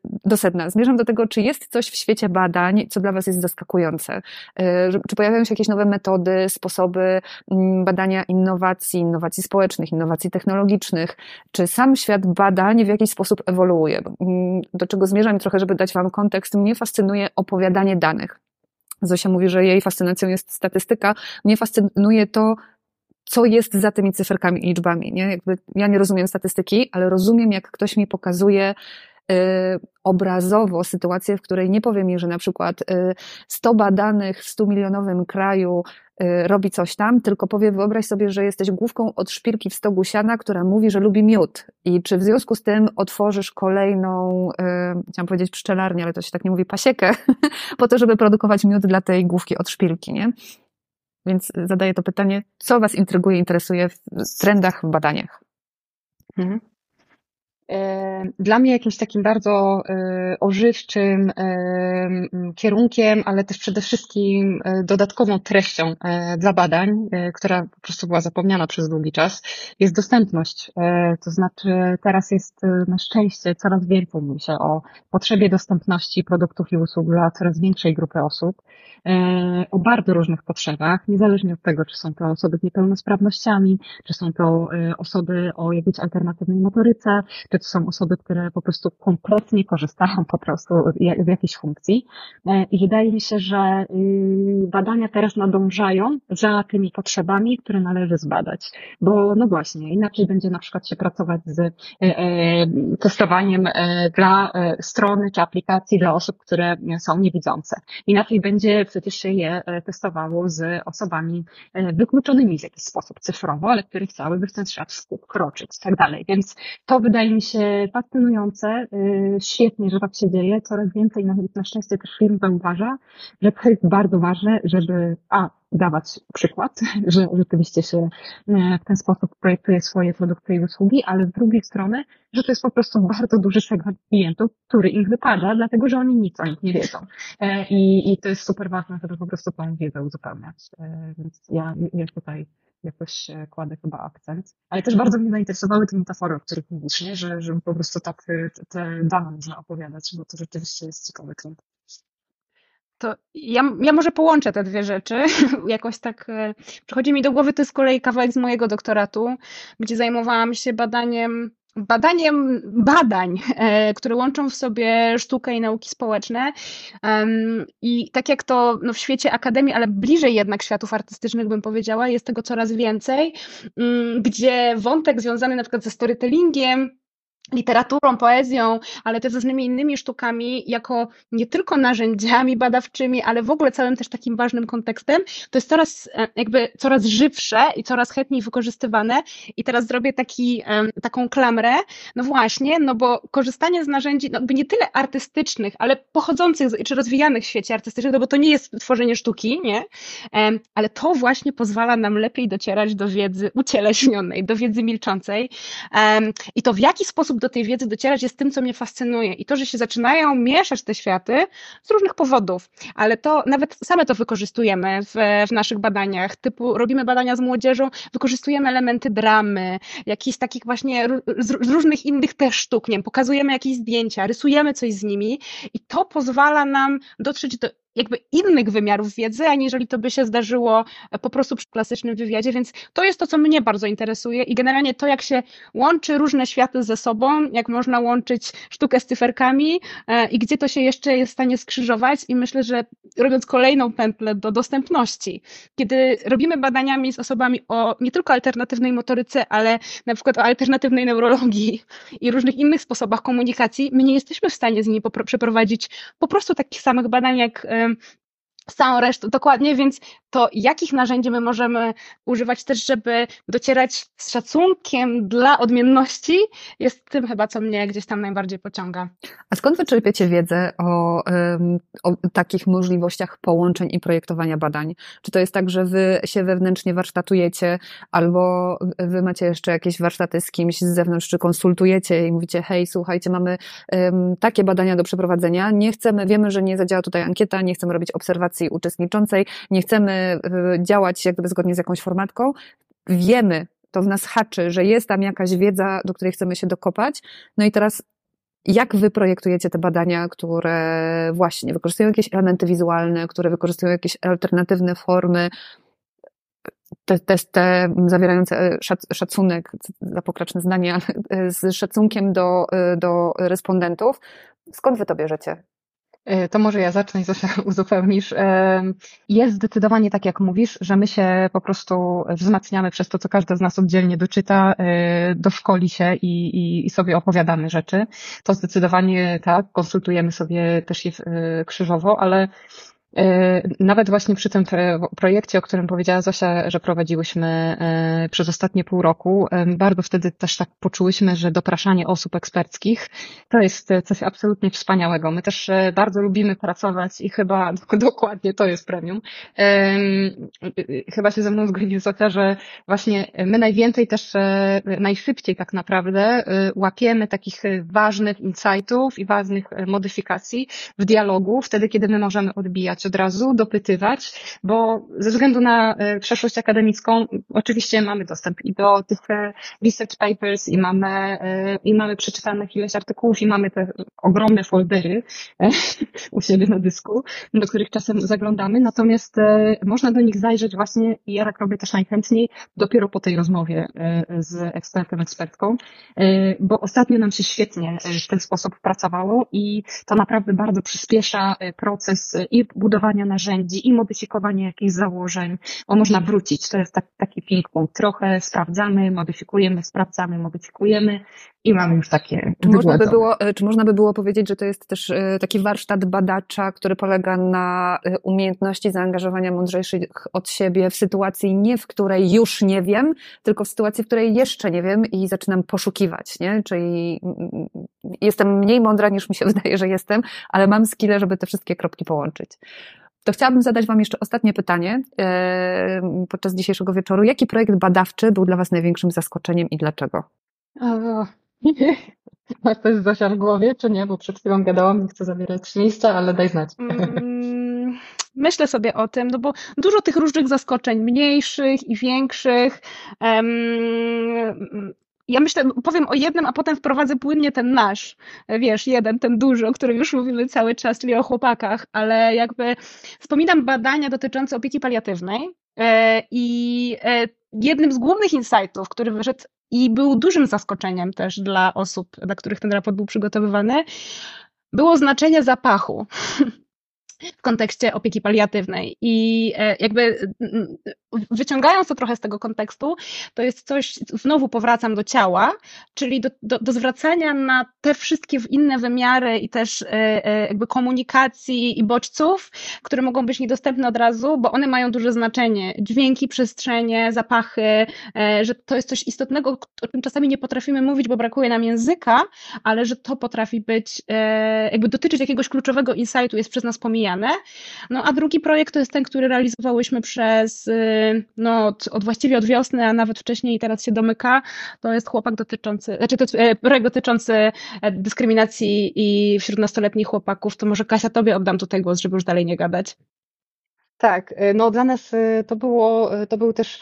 do sedna. Zmierzam do tego, czy jest coś w świecie badań, co dla Was jest zaskakujące. Y, czy pojawiają się jakieś nowe metody, sposoby mm, badania innowacji, innowacji społecznych, innowacji technologicznych? Czy sam świat badań w jakiś sposób ewoluuje? Mm, do czego zmierzam trochę, żeby dać Wam kontekst, mnie fascynuje opowiadanie danych. Zosia mówi, że jej fascynacją jest statystyka. Mnie fascynuje to, co jest za tymi cyferkami i liczbami. Nie? Jakby ja nie rozumiem statystyki, ale rozumiem, jak ktoś mi pokazuje y, obrazowo sytuację, w której nie powie mi, że na przykład y, 100 badanych w 100 milionowym kraju robi coś tam, tylko powie, wyobraź sobie, że jesteś główką od szpilki w stogu siana, która mówi, że lubi miód. I czy w związku z tym otworzysz kolejną, chciałam powiedzieć pszczelarnię, ale to się tak nie mówi, pasiekę, po to, żeby produkować miód dla tej główki od szpilki, nie? Więc zadaję to pytanie, co Was intryguje, interesuje w trendach, w badaniach? Mhm. Dla mnie jakimś takim bardzo e, ożywczym e, kierunkiem, ale też przede wszystkim e, dodatkową treścią dla badań, która po prostu była zapomniana przez długi czas, jest dostępność. To znaczy teraz jest na szczęście coraz więcej mówi się o potrzebie dostępności produktów i usług dla coraz większej grupy osób, o bardzo różnych potrzebach, niezależnie od tego, czy są to osoby z niepełnosprawnościami, czy są to osoby o jakiejś alternatywnej motoryce, czy to są osoby, które po prostu kompletnie korzystają po prostu z jakiejś funkcji. E, I wydaje mi się, że y, badania teraz nadążają za tymi potrzebami, które należy zbadać. Bo no właśnie, inaczej będzie na przykład się pracować z e, e, testowaniem dla strony czy aplikacji dla osób, które są niewidzące. Inaczej będzie przecież się je testowało z osobami wykluczonymi w jakiś sposób cyfrowo, ale które chciałyby w ten świat wkroczyć i tak dalej. Więc to wydaje mi się fascynujące, y, świetnie, że tak się dzieje. Coraz więcej na, szczęście też firm zauważa, że to jest bardzo ważne, żeby a, dawać przykład, że rzeczywiście się e, w ten sposób projektuje swoje produkty i usługi, ale z drugiej strony, że to jest po prostu bardzo duży segment klientów, który im wypada, dlatego że oni nic o nich nie wiedzą. E, I, i to jest super ważne, żeby po prostu tą wiedzę uzupełniać. E, więc ja, ja tutaj jakoś kładę chyba akcent. Ale też bardzo mnie zainteresowały te metafory, o których mówisz, nie? Że, że po prostu tak te dane można opowiadać, bo to rzeczywiście jest ciekawy klient. To ja, ja może połączę te dwie rzeczy. Jakoś tak e, przychodzi mi do głowy, to z kolei kawałek z mojego doktoratu, gdzie zajmowałam się badaniem badaniem badań, e, które łączą w sobie sztukę i nauki społeczne. I tak jak to no, w świecie akademii, ale bliżej jednak światów artystycznych bym powiedziała, jest tego coraz więcej, mm, gdzie wątek związany na przykład ze storytellingiem, literaturą, poezją, ale też różnymi innymi sztukami, jako nie tylko narzędziami badawczymi, ale w ogóle całym też takim ważnym kontekstem, to jest coraz e, jakby coraz żywsze i coraz chętniej wykorzystywane. I teraz zrobię taki, taką klamrę, no właśnie, no bo korzystanie z narzędzi, no jakby nie tyle artystycznych, ale pochodzących czy rozwijanych w świecie artystycznym, no bo to nie jest tworzenie sztuki, nie? Ale to właśnie pozwala nam lepiej docierać do wiedzy ucieleśnionej, do wiedzy milczącej. I to w jaki sposób sposób do tej wiedzy docierać jest tym, co mnie fascynuje. I to, że się zaczynają mieszać te światy z różnych powodów, ale to nawet same to wykorzystujemy w, w naszych badaniach. Typu robimy badania z młodzieżą, wykorzystujemy elementy dramy, jakichś takich właśnie z, różnych innych też sztuk, nie wiem, pokazujemy jakieś zdjęcia, rysujemy coś z nimi i to pozwala nam dotrzeć do jakby innych wymiarów wiedzy, aniżeli to by się zdarzyło po prostu przy klasycznym wywiadzie, więc to jest to, co mnie bardzo interesuje i generalnie to, jak się łączy różne światy ze sobą, jak można łączyć sztukę z cyferkami e, i gdzie to się jeszcze jest w stanie skrzyżować i myślę, że robiąc kolejną pętlę do dostępności, kiedy robimy badaniami z osobami o nie tylko alternatywnej motoryce, ale na przykład o alternatywnej neurologii i różnych innych sposobach komunikacji, my nie jesteśmy w stanie z nimi przeprowadzić po prostu takich samych badań jak całą resztą, dokładnie, więc to jakich narzędzi my możemy używać też, żeby docierać z szacunkiem dla odmienności, jest tym chyba, co mnie gdzieś tam najbardziej pociąga. A skąd wy czerpiecie wiedzę o, o takich możliwościach połączeń i projektowania badań? Czy to jest tak, że wy się wewnętrznie warsztatujecie, albo wy macie jeszcze jakieś warsztaty z kimś z zewnątrz, czy konsultujecie i mówicie, hej, słuchajcie, mamy takie badania do przeprowadzenia, nie chcemy, wiemy, że nie zadziała tutaj ankieta, nie chcemy robić obserwacji uczestniczącej, nie chcemy Y, działać jak gdyby zgodnie z jakąś formatką, wiemy, to w nas haczy, że jest tam jakaś wiedza, do której chcemy się dokopać. No i teraz jak wy projektujecie te badania, które właśnie wykorzystują jakieś elementy wizualne, które wykorzystują jakieś alternatywne formy, te, te, te zawierające szacunek, za pokraczne zdanie, ale z szacunkiem do, do respondentów. Skąd wy to bierzecie? E, to może ja zacznę i Zosia uzupełnisz. E, jest zdecydowanie tak, jak mówisz, że my się po prostu wzmacniamy przez to, co każdy z nas oddzielnie doczyta, e, doszkoli się i, i, i sobie opowiadamy rzeczy. To zdecydowanie tak, konsultujemy sobie też je krzyżowo, ale Nawet właśnie przy tym projekcie, o którym powiedziała Zosia, że prowadziłyśmy przez ostatnie pół roku, bardzo wtedy też tak poczułyśmy, że dopraszanie osób eksperckich to jest coś absolutnie wspaniałego. My też bardzo lubimy pracować i chyba dokładnie to jest premium. Chyba się ze mną zgodzi Zosia, że właśnie my najwięcej też, najszybciej tak naprawdę łapiemy takich ważnych insightów i ważnych modyfikacji w dialogu, wtedy kiedy my możemy odbijać od razu, dopytywać, bo ze względu na e, przeszłość akademicką oczywiście mamy dostęp i do tych e, research papers i mamy, e, i mamy przeczytanych ileś artykułów i mamy te ogromne foldery u siebie na dysku, do których czasem zaglądamy, natomiast można do nich zajrzeć właśnie i ja tak robię też najchętniej dopiero po tej rozmowie z ekspertem, ekspertką, bo ostatnio nam się świetnie w ten sposób pracowało i to naprawdę bardzo przyspiesza proces i budowania narzędzi, i modyfikowania jakichś założeń, bo można wrócić. To jest tak, taki ping-pong. Trochę sprawdzamy, modyfikujemy, sprawdzamy, modyfikujemy i mamy już takie. Czy można, by było, czy można by było powiedzieć, że to jest też e, taki warsztat badacza, który polega na e, umiejętności zaangażowania mądrzejszych od siebie w sytuacji nie, w której już nie wiem, tylko w sytuacji, w której jeszcze nie wiem i zaczynam poszukiwać, nie? Czyli jestem mniej mądra niż mi się wydaje, że jestem, ale mam skille, żeby te wszystkie kropki połączyć. To chciałabym zadać Wam jeszcze ostatnie pytanie e, podczas dzisiejszego wieczoru. Jaki projekt badawczy był dla Was największym zaskoczeniem i dlaczego? Masz coś Zosia w głowie, czy nie? Bo przed chwilą gadałam, nie chcę zabierać miejsca, ale daj znać. Mm, myślę sobie o tym, no bo dużo tych różnych zaskoczeń, mniejszych i większych. Um, ja myślę, powiem o jednym, a potem wprowadzę płynnie ten nasz, wiesz, jeden, ten duży, o którym już mówimy cały czas, czyli o chłopakach, ale jakby wspominam badania dotyczące opieki paliatywnej e, i e, jednym z głównych insightów, który wyszedł i był dużym zaskoczeniem też dla osób, dla których ten raport był przygotowywany, było znaczenie zapachu. w kontekście opieki paliatywnej. I e, jakby wyciągając to trochę z tego kontekstu, to jest coś, znowu powracam do ciała, czyli do, do, do zwracania na te wszystkie inne wymiary i też e, e, jakby komunikacji i bodźców, które mogą być niedostępne od razu, bo one mają duże znaczenie. Dźwięki, przestrzenie, zapachy, że to jest coś istotnego, o czym czasami nie potrafimy mówić, bo brakuje nam języka, ale że to potrafi być, jakby dotyczyć jakiegoś kluczowego insightu, jest przez nas pomijane no a drugi projekt to jest ten, który realizowałyśmy przez, y, no od, od właściwie od wiosny, a nawet wcześniej i teraz się domyka. To jest chłopak dotyczący, znaczy to e, projekt dotyczący e, dyskryminacji i wśród nastoletnich chłopaków. To może Kasia, tobie oddam tutaj głos, żeby już dalej nie gadać. Tak, e, no dla nas to było, to był też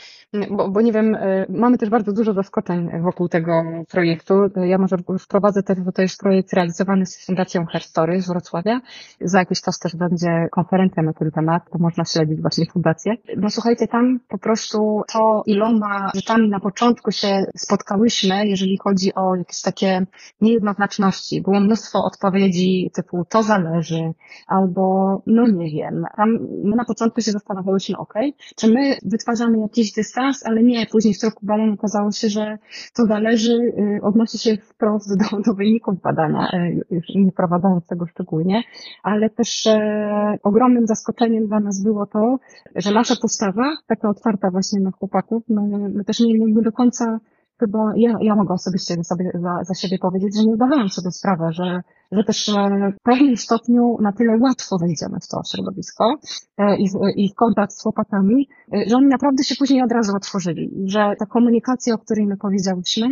bo, bo nie wiem, e, mamy też bardzo dużo zaskoczeń wokół tego projektu. Ja może wprowadzę też, bo to jest projekt realizowany z Fundacją Herstory z Wrocławia. Za jakiś czas też będzie konferencja na ten temat, to można śledzić właśnie fundację. No słuchajcie, tam po prostu to iloma rzeczami na początku się spotkałyśmy, jeżeli chodzi o jakieś takie niejednoznaczności. Było mnóstwo odpowiedzi typu to zależy, albo no nie wiem. Tam na początku się zastanawiałyśmy, ok, czy my wytwarzamy jakiś dystans ale nie, później w toku badań okazało się, że to zależy, y, odnosi się wprost do, do wyników badania, y, już nie wprowadzając tego szczególnie, ale też e, ogromnym zaskoczeniem dla nas było to, że nasza postawa, taka otwarta właśnie na chłopaków, my, my też nie, nie do końca chyba ja, ja mogę osobiście sobie, za, za siebie powiedzieć, że nie zdawałam sobie sprawę, że, że też e, w pewnym stopniu na tyle łatwo wejdziemy w to środowisko e, i, i w kontakt z chłopakami, e, że oni naprawdę się później od razu otworzyli. Że ta komunikacja, o której my powiedziałyśmy,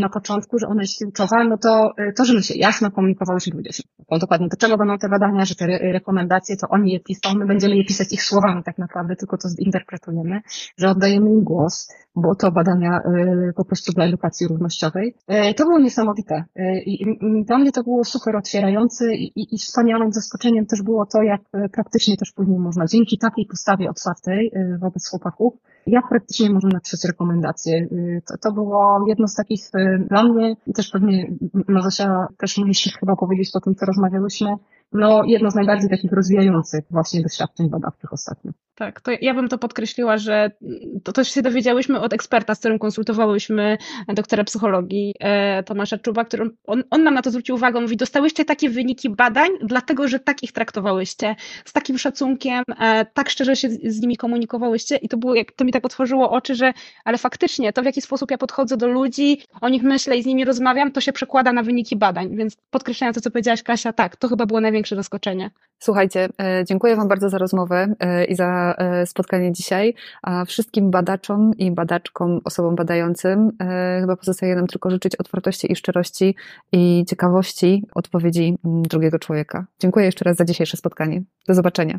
na początku, że ona jest kluczowa, no to e, to, że my się jasno komunikowałyśmy ludzie się dokładnie do czego będą te badania, że te rekomendacje, to oni je piszą, my będziemy je pisać ich słowami tak naprawdę, tylko to zinterpretujemy, że oddajemy im głos, bo to badania e, po prostu dla edukacji równościowej. To było niesamowite. I dla mnie to było super otwierające i, i, wspaniałym zaskoczeniem też było to, jak praktycznie też później można dzięki takiej postawie otwartej wobec chłopaków, jak praktycznie można napisać rekomendacje. To, to było jedno z takich Y, dla mnie też pewnie Mazosia też musisz chyba powiedzieć po tym, co rozmawiałyśmy, no, jedno z najbardziej takich rozwijających właśnie doświadczeń badawczych ostatnio. Tak, to ja bym to podkreśliła, że to też się dowiedziałyśmy od eksperta, z którym konsultowałyśmy doktora psychologii e, Tomasza Czuba, który on, on nam na to zwrócił uwagę, mówi, dostałyście takie wyniki badań, dlatego, że tak ich traktowałyście, z takim szacunkiem, e, tak szczerze się z, z nimi komunikowałyście i to było, to mi tak otworzyło oczy, że ale faktycznie to, w jaki sposób ja podchodzę do ludzi, o nich myślę i z nimi rozmawiam, to się przekłada na wyniki badań, więc podkreślając to, co powiedziałaś Kasia, tak, to chyba było największe zaskoczenie. Słuchajcie, e, dziękuję Wam bardzo za rozmowę i za E, spotkanie dzisiaj. A wszystkim badaczom i badaczkom, osobom badającym, e, chyba pozostaje nam tylko życzyć otwartości i szczerości i ciekawości odpowiedzi mm, drugiego człowieka. Dziękuję jeszcze raz za dzisiejsze spotkanie. Do zobaczenia.